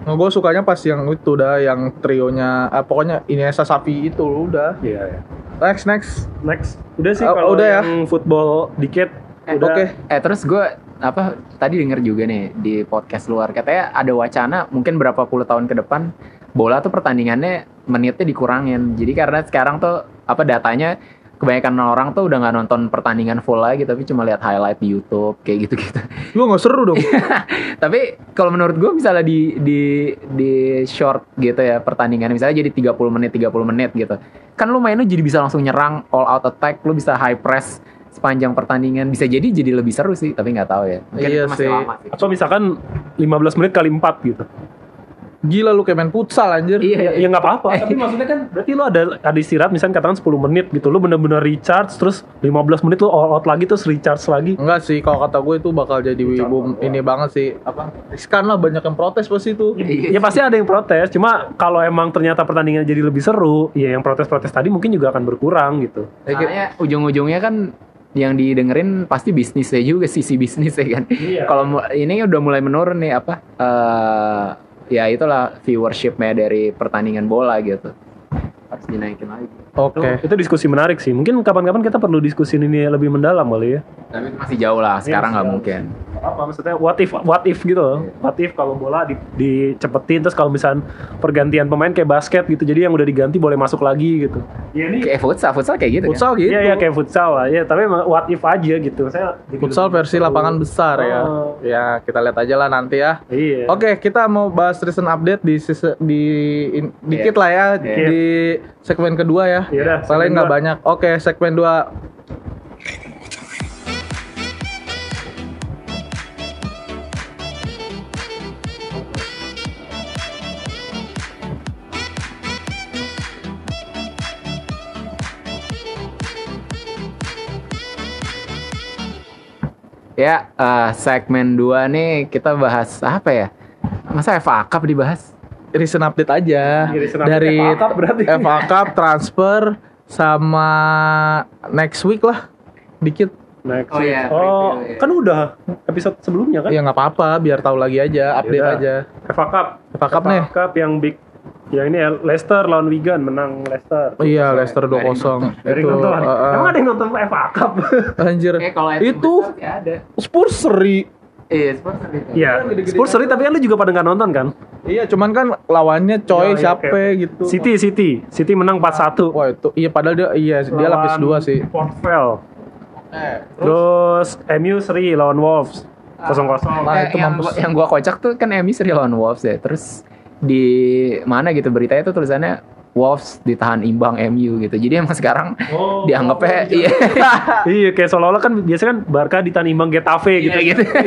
Nah, gue sukanya pas yang itu dah yang trionya ah, pokoknya Iniesta Sapi itu udah Iya ya. next next Next. Udah sih Oh, kalau udah ya? yang football dikit. Eh, udah. oke. Eh terus gue apa tadi denger juga nih di podcast luar katanya ada wacana mungkin berapa puluh tahun ke depan bola tuh pertandingannya menitnya dikurangin. Jadi karena sekarang tuh apa datanya kebanyakan orang tuh udah nggak nonton pertandingan full lagi tapi cuma lihat highlight di YouTube kayak gitu-gitu. lu nggak seru dong tapi kalau menurut gue misalnya di di di short gitu ya pertandingan misalnya jadi 30 menit 30 menit gitu. Kan lu mainnya jadi bisa langsung nyerang all out attack, lu bisa high press sepanjang pertandingan bisa jadi jadi lebih seru sih tapi nggak tahu ya mungkin Iya masih sih. lama sih Atau misalkan 15 menit kali 4 gitu. Gila lu kayak main futsal anjir iya Ya nggak apa-apa. Tapi maksudnya kan berarti lu ada ada istirahat misalnya katakan 10 menit gitu. Lu bener-bener recharge terus 15 menit lu all out lagi terus recharge lagi. Enggak sih, kalau kata gue itu bakal jadi boom ini banget sih. Apa? Riskan lah banyak yang protes pasti itu. Ya pasti ada yang protes. Cuma kalau emang ternyata pertandingan jadi lebih seru, ya yang protes-protes tadi mungkin juga akan berkurang gitu. Ya, kayak- Soalnya ujung-ujungnya kan yang didengerin pasti bisnisnya juga sisi bisnisnya kan Iya. kalau ini udah mulai menurun nih apa eh ya itulah viewershipnya dari pertandingan bola gitu. Harus dinaikin lagi Oke. Itu diskusi menarik sih. Mungkin kapan-kapan kita perlu diskusi ini lebih mendalam kali ya. tapi masih jauh lah sekarang nggak jauh. mungkin Apa maksudnya what if what if gitu loh. What if kalau bola di, dicepetin terus kalau misalnya pergantian pemain kayak basket gitu. Jadi yang udah diganti boleh masuk lagi gitu. Ya ini kayak futsal futsal kayak gitu kan Futsal gitu. Iya ya kayak futsal lah. Ya tapi what if aja gitu. Saya Futsal versi lapangan besar ya. Oh. Ya, kita lihat aja lah nanti ya. Iya. Oke, kita mau bahas recent update di sise- di in- dikit lah ya Iya. di segmen kedua ya. Yaudah, Paling nggak banyak. Oke, segmen 2. ya eh, segmen 2 nih kita bahas apa ya masa FA Cup dibahas Recent update aja Iya, recent update dari FA Cup berarti. FA Cup transfer sama next week lah. Dikit. Next Oh, week. iya, oh preview, iya. kan udah episode sebelumnya kan? Ya nggak apa-apa, biar tahu lagi aja, update Yaudah. aja. FA Cup. FA Cup nih. Cup yang big yang ini ya Leicester lawan Wigan menang Leicester. Oh iya, Leicester Nggak ada yang 2-0. Dari Itu nonton. uh, uh, Emang ada yang nonton FA Cup? anjir. Eh kalau Itu sih ada. Spurs seri. Iya, Spurs ada itu. Iya. Gede-gede Spurs seri tapi kan lu juga pada nggak nonton kan? Iya, cuman kan lawannya coy Iya, iya, siapa oke. gitu. City City City menang 4-1. Wah, itu iya padahal dia iya dia lapis dua sih. Port Vale. Eh, Terus MU seri lawan Wolves. Kosong kosong. Nah, Eh, itu yang, mampus. yang gua kocak tuh kan MU seri lawan Wolves ya. Terus di mana gitu beritanya tuh tulisannya Wolves ditahan imbang MU gitu. Jadi emang sekarang Oh, dianggapnya iya iya kayak seolah-olah kan biasa kan Barca ditahan imbang Getafe gitu. gitu. gitu.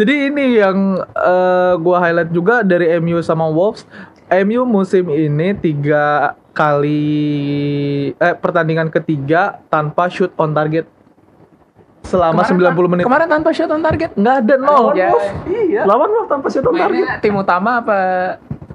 Jadi ini yang eh, gua highlight juga dari MU sama Wolves. MU musim ini tiga kali eh pertandingan ketiga tanpa shoot on target selama Kemarin 90 menit. Kemarin tanpa shot on target. Nggak ada nol. Ya. Iya. Lawan Wolves tanpa shoot on target. Mainnya tim utama apa?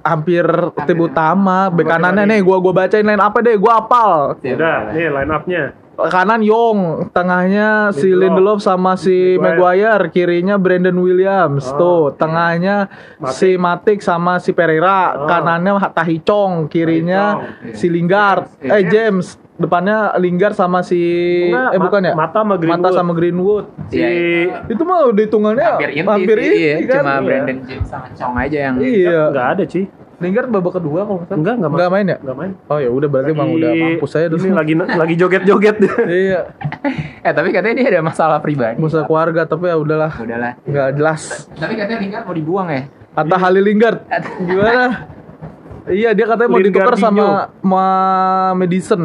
Hampir tim utama, bek kanannya nih gua gua bacain line apa deh, gua apal. Udah, nih line up-nya. Kanan Yong, tengahnya si Lindelof. Lindelof sama si Maguire. Maguire, kirinya Brandon Williams. Oh, Tuh, tengahnya Matic. si Matic sama si Pereira, Oh. kanannya Tahi Chong, kirinya Tahi Chong. si Lingard, James. eh James, depannya Lingard sama si Enggak, eh bukan ya? Mata sama Greenwood. Mata sama Greenwood. Si Iya, Itu mah udah hitungannya hampir inti, hampir sih, inti iya. kan? Cuma Iya. Brandon James sama Chong aja yang Iya. Enggak ada, Ci. Lingard babak kedua kalau nggak. Enggak, enggak Enggak main ya? Enggak main. Oh ya udah berarti emang udah mampus saya dulu. Ini lagi lagi joget-joget. Iya, Eh tapi katanya dia ada masalah pribadi. musuh keluarga tapi ya udahlah. Udahlah. Nggak jelas. Tapi katanya Lingard mau dibuang ya. Atta Halilinggard gimana? Iya dia katanya mau ditukar sama sama Madison.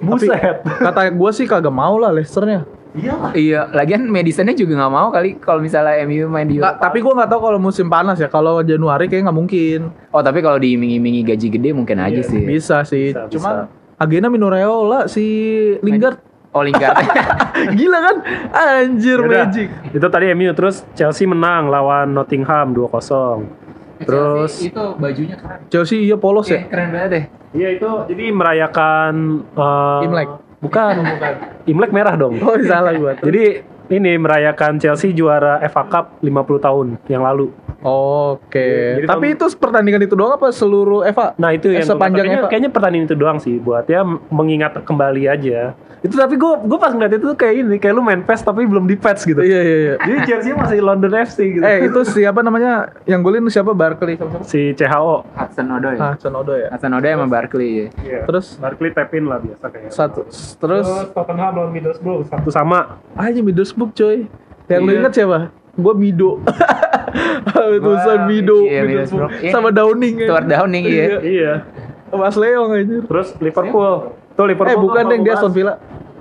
Buset. Tapi kata gue sih kagak mau lah Leicesternya. Iya, lagian Madisonnya juga nggak mau kali kalau misalnya MU main di Eropa. tapi gue nggak tahu kalau musim panas ya. Kalau Januari kayak nggak mungkin. Oh tapi kalau diiming-imingi gaji gede mungkin aja Iya, sih. Bisa sih. Bisa, Cuman agennya Minoreola si Lingard. Oh Lingard. Gila kan? Anjir Yaudah. magic. Itu tadi MU terus Chelsea menang lawan Nottingham 2-0. Terus itu bajunya keren. Chelsea iya polos ya. keren banget deh. Iya itu jadi merayakan eh, Imlek. Bukan. Imlek merah dong. Oh salah gue. Jadi ini merayakan Chelsea juara FA Cup 50 tahun yang lalu. Oke. Jadi Tapi itu pertandingan itu doang apa seluruh Eva? Nah itu Eh, yang sepanjang kayaknya, Eva. kayaknya pertandingan itu doang sih buat ya mengingat kembali aja. Itu tapi gue gue pas ngeliat itu tuh kayak ini kayak lu main PES tapi belum di patch gitu. Iya iya iya. Jadi jersey masih London FC gitu. Eh itu siapa namanya yang golin siapa Barkley siapa? si CHO. Hudson Odoi. Ah, Sonodo ya. Hudson Odoi sama Barkley ya. Iya. Terus Barkley tap in lah biasa kayak. satu terus Tottenham lawan Middlesbrough satu sama. aja Middlesbrough coy. Yang lu Iya. inget siapa? Gua Mido. Tulisan Mido, iya, Middlesbrough. Middlesbrough. Iya. Sama Downing ya. Stuart Downing, iya. Iya. Mas Leong anjir. Terus Liverpool. Tuh Liverpool. Eh bukan kalau deh dia Aston Villa.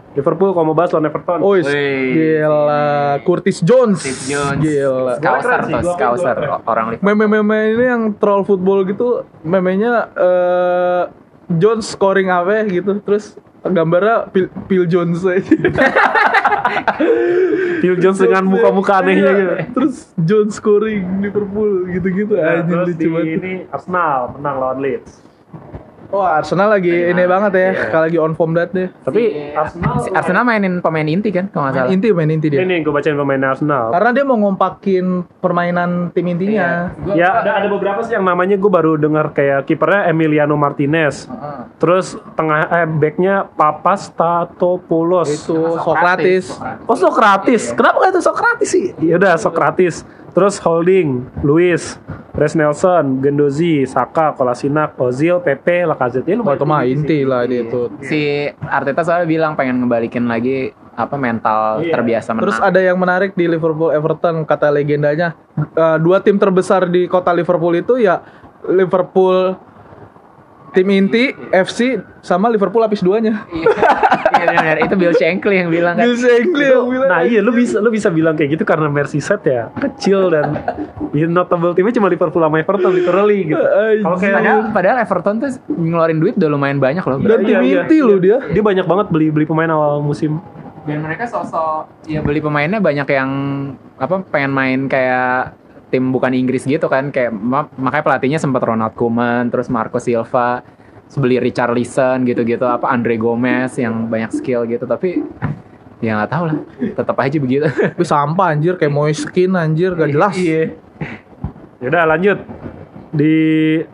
Liverpool kalau mau bahas lawan Everton. Oh, Wih. gila. Curtis Jones. Steve Jones. Gila. Skauser gua- orang Liverpool. Meme-meme ini yang troll football gitu, memenya eh Jones scoring apa gitu, terus gambarnya Phil, Phil Jones aja. Phil Jones dengan muka-muka anehnya Iya, gitu. Terus Jones scoring Liverpool gitu-gitu Nah, aja terus lucu banget. ini Arsenal menang lawan Leeds. Oh, Arsenal lagi ini banget ya, Iya. kalau lagi on form banget deh. Tapi Arsenal Si Arsenal mainin pemain inti kan kalau nggak salah. inti, main inti dia. ini gue bacain pemain Arsenal. Karena dia mau ngompakin permainan tim intinya. Ya ada ada beberapa sih yang namanya gue baru dengar kayak kipernya Emiliano Martinez. Terus tengah eh backnya Papas Tatopoulos. Itu Socrates. Oh Sokratis. Kenapa nggak itu Sokratis sih? Ya udah Sokratis. Terus Holding, Luis, Res Nelson, Gendozi, Saka, Kolasinac, Ozil, Pepe, Lacazette. Ya, itu mah inti lah dia Iya. itu. Si Arteta soalnya bilang pengen ngebalikin lagi apa mental Iya. terbiasa menang. Terus ada yang menarik di Liverpool Everton kata legendanya eh, dua tim terbesar di kota Liverpool itu ya Liverpool tim inti FC sama Liverpool lapis duanya. Iya benar, itu Bill Shankly yang bilang kan. Bill Shankly yang bilang. Nah iya lu bisa lu bisa bilang kayak gitu karena Merseyside ya kecil dan ya, notable timnya cuma Liverpool sama Everton literally gitu. Kalau kayak Padahal, padahal Everton tuh ngeluarin duit udah lumayan banyak loh. Dan tim Iya, iya. inti loh dia. dia banyak banget beli beli pemain awal musim. Dan mereka sosok ya beli pemainnya banyak yang apa pengen main kayak tim bukan Inggris gitu kan kayak ma- makanya pelatihnya sempat Ronald Koeman terus Marco Silva terus beli Richard Listen gitu-gitu apa Andre Gomez yang banyak skill gitu tapi Ya nggak tahu lah. Tetap aja begitu. Tapi sampah anjir kayak Moiskin anjir gak jelas. Iya. Yaudah lanjut. Di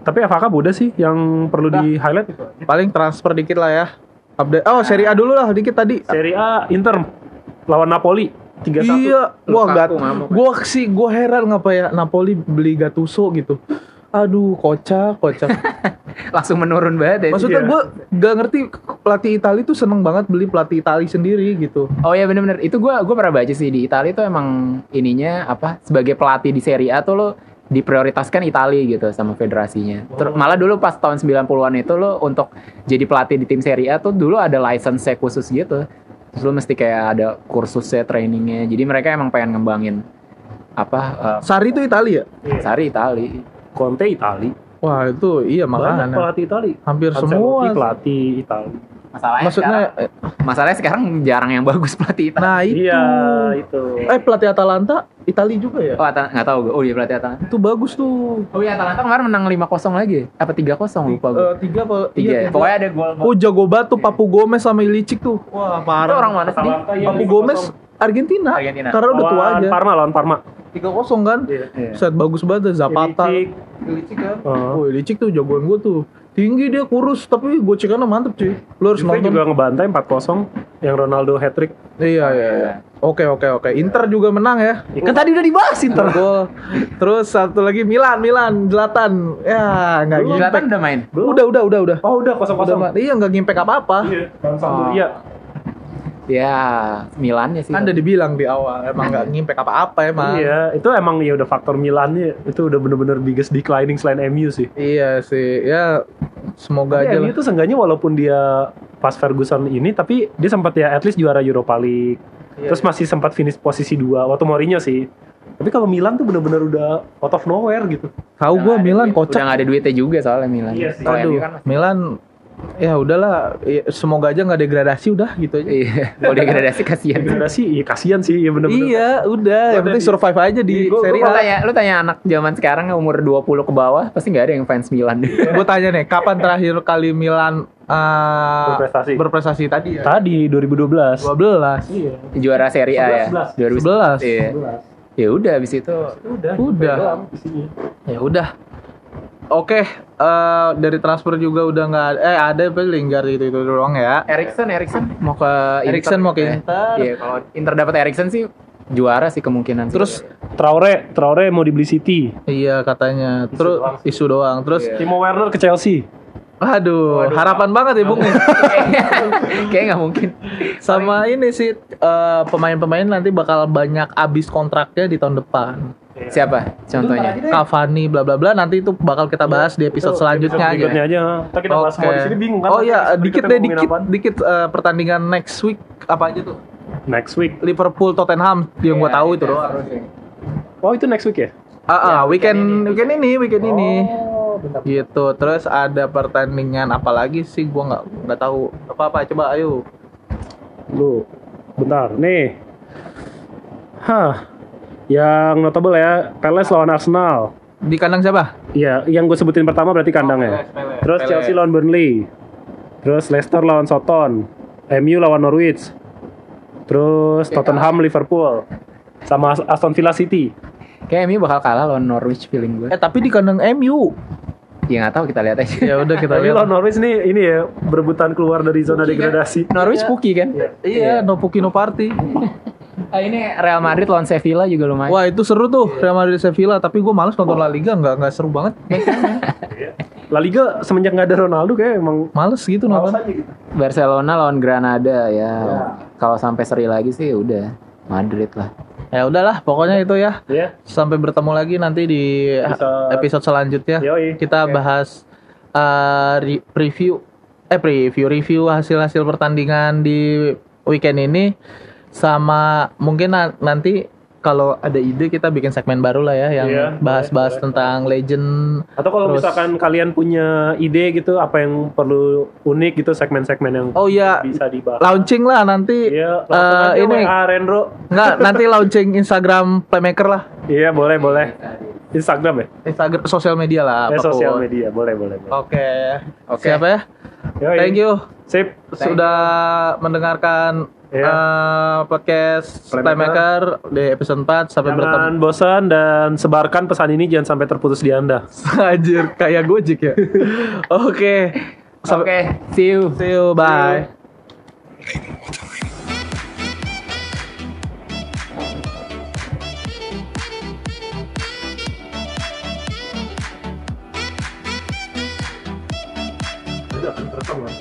tapi FA Cup udah sih yang perlu di highlight. Paling transfer dikit lah ya. Update. Oh, Serie A dulu lah dikit tadi. Serie A Inter lawan Napoli 3-1. Iya, wah Lukaku gak, ngamuk. gua sih gua heran ngapa ya Napoli beli Gattuso gitu. Aduh, kocak, kocak. Langsung menurun banget ya. Maksudnya Iya. gua gak ngerti pelatih Itali tuh seneng banget beli pelatih Itali sendiri gitu. Oh ya bener-bener itu gua gua pernah baca sih di Italia tuh emang ininya apa sebagai pelatih di Serie A tuh lo diprioritaskan Italia gitu sama federasinya. Ter- malah dulu pas tahun 90-an itu lo untuk jadi pelatih di tim Serie A tuh dulu ada license khusus gitu. Terus lo mesti kayak ada kursusnya, trainingnya. Jadi mereka emang pengen ngembangin apa Sari itu Itali ya? eh, Sari Italia. Conte Itali. Wah, itu iya Banyak makanya. pelatih Itali. Hampir Ancelotti semua. pelatih Itali. Masalahnya Maksudnya sekarang, eh, masalahnya sekarang jarang yang bagus pelatih Italia. nah itu. Iya, itu. Eh pelatih Atalanta Itali juga ya? Oh, Atal- nggak tahu gue. Oh, iya pelatih Atalanta. Itu bagus tuh. Oh iya, Atalanta kemarin menang 5-0 lagi. Apa 3-0 lupa gue. Eh, tiga apa? Tiga. iya, ya. Pokoknya ada gol. Oh jago banget tuh Papu Gomez sama Ilicic tuh. Wah Itu parah. orang mana sih? Atalanta, iya, Papu 5-0. Gomez Argentina. Argentina. Karena udah tua Lawan aja. Parma lawan Parma. 3-0 kan? Iya. Set bagus banget Zapata. Ilicic. Ilicic kan? Oh. Oh, Ilicic tuh jagoan gue tuh. Tinggi dia kurus tapi gocekannya mantep cuy. Lu harus Juve nonton. juga ngebantai 4-0 yang Ronaldo hat trick. Iya iya iya. Oke oke oke. Inter juga menang ya. Kan tadi udah dibahas Inter gol. Terus satu lagi Milan Milan Zlatan. Ya nggak Zlatan ngimpact. udah main. Udah udah udah udah. Oh, udah Udah 0-0. ma- iya nggak ngimpact apa-apa. Iya, lawan Sampdoria. Ya, Milan ya sih. Kan udah dibilang di awal emang nggak ngimpact apa-apa emang. Iya, itu emang ya udah faktor Milannya itu udah bener-bener biggest declining selain MU sih. Iya sih. Ya semoga aja MU lah. tuh seenggaknya walaupun dia pas Ferguson ini tapi dia sempat ya at least juara Europa League. Iya, Terus masih sempat finish posisi 2 waktu Mourinho sih. Tapi kalau Milan tuh bener-bener udah out of nowhere gitu. Tahu gue Milan Udah kocak. nggak ada duitnya juga soalnya Milan. Iya sih. Aduh, kan Milan ya udahlah ya, semoga aja nggak degradasi udah gitu aja. Iya, kalau degradasi kasihan. Degradasi, iya kasihan sih, ya bener-bener. Iya, udah. Yang penting survive aja di Gua- Serie gua A. tanya, lu tanya anak zaman sekarang yang umur 20 ke bawah, pasti nggak ada yang fans Milan. Gue tanya nih, kapan terakhir kali Milan uh, Berprestasi. berprestasi tadi ya? Tadi 2012. 12. Iya. Juara Serie A ya. 11. 2011. Iya. Ya udah habis itu Udah. Udah. Ya udah. Oke, eh, dari transfer juga udah nggak ada. Eh ada apa Lingard itu itu doang ya. Erikson, Erikson mau ke Inter. Erikson mau ke Inter. Iya, kalau Inter dapat Erikson sih juara sih kemungkinan. sih. Terus Traore, Traore mau dibeli City. iya katanya. Terus doang isu doang. Terus Iya. Timo Werner ke Chelsea. Aduh, harapan banget ya Bung. kayak nggak mungkin. Sama ini sih eh, pemain-pemain nanti bakal banyak abis kontraknya di tahun depan. Siapa contohnya? Cavani bla bla bla nanti itu bakal kita bahas di episode Itu selanjutnya episode aja. berikutnya aja. Ntar kita bahas semua di sini bingung kan. Oh iya, dikit deh dikit apaan. dikit eh, pertandingan next week apa aja tuh? Next week. Liverpool Tottenham yang gua Iya, tahu iya, itu doang. ya. Oh itu next week ya? Ah, ah, Ya, weekend weekend weekend ini, weekend ini. Oh. Gitu. Terus ada pertandingan apa lagi sih gua nggak nggak tahu. Apa-apa coba ayo. Lu, bentar. Nih. Hah. Yang notable ya, Palace lawan Arsenal. Di kandang siapa? Iya, yang gue sebutin pertama berarti kandang ya. Palace, Palace. Terus Palace. Chelsea lawan Burnley. Terus Leicester lawan Soton. MU lawan Norwich. Terus Tottenham Liverpool. Sama As- Aston Villa City. Kayak MU bakal kalah lawan Norwich feeling gue. Eh tapi di kandang MU. Ya nggak tahu kita lihat aja. Ya udah kita Tapi lawan lihat. Norwich nih ini ya berebutan keluar dari zona degradasi. Norwich Puki kan? Iya, no Puki no party. Ah, ini Real Madrid lawan Sevilla juga lumayan. Wah itu seru tuh Real Madrid Sevilla tapi gue males nonton La Liga nggak nggak seru banget La Liga semenjak nggak ada Ronaldo kayak emang males gitu males nonton aja gitu. Barcelona lawan Granada ya. Kalau sampai seri lagi sih udah Madrid lah. Ya udahlah pokoknya itu ya Ya. sampai bertemu lagi nanti di Episode- episode selanjutnya Yoi. kita bahas uh, re- preview eh preview review hasil hasil pertandingan di weekend ini sama mungkin na- nanti kalau ada ide kita bikin segmen baru lah ya yang Iya, bahas-bahas boleh, tentang legend Atau kalau Terus- misalkan kalian punya ide gitu apa yang perlu unik gitu segmen-segmen yang oh ya bisa dibahas. launching lah nanti Iya, eh, langsung aja ini WA Rendro. Nggak, nanti launching Instagram Playmaker lah. Iya, boleh, boleh. Instagram ya? Instagram sosial media lah. Apa pun. sosial media, boleh, boleh. Oke. Oke. Siapa ya? Yoi. Thank you Sip. sudah mendengarkan Iya. Eh, podcast Playmaker. Playmaker di episode 4 sampai bertemu. Jangan bosan dan sebarkan pesan ini jangan sampai terputus di Anda. Anjir, kayak Gojek ya. Oke. Oke, Sampai see you. see you, bye. Terekam, Bang.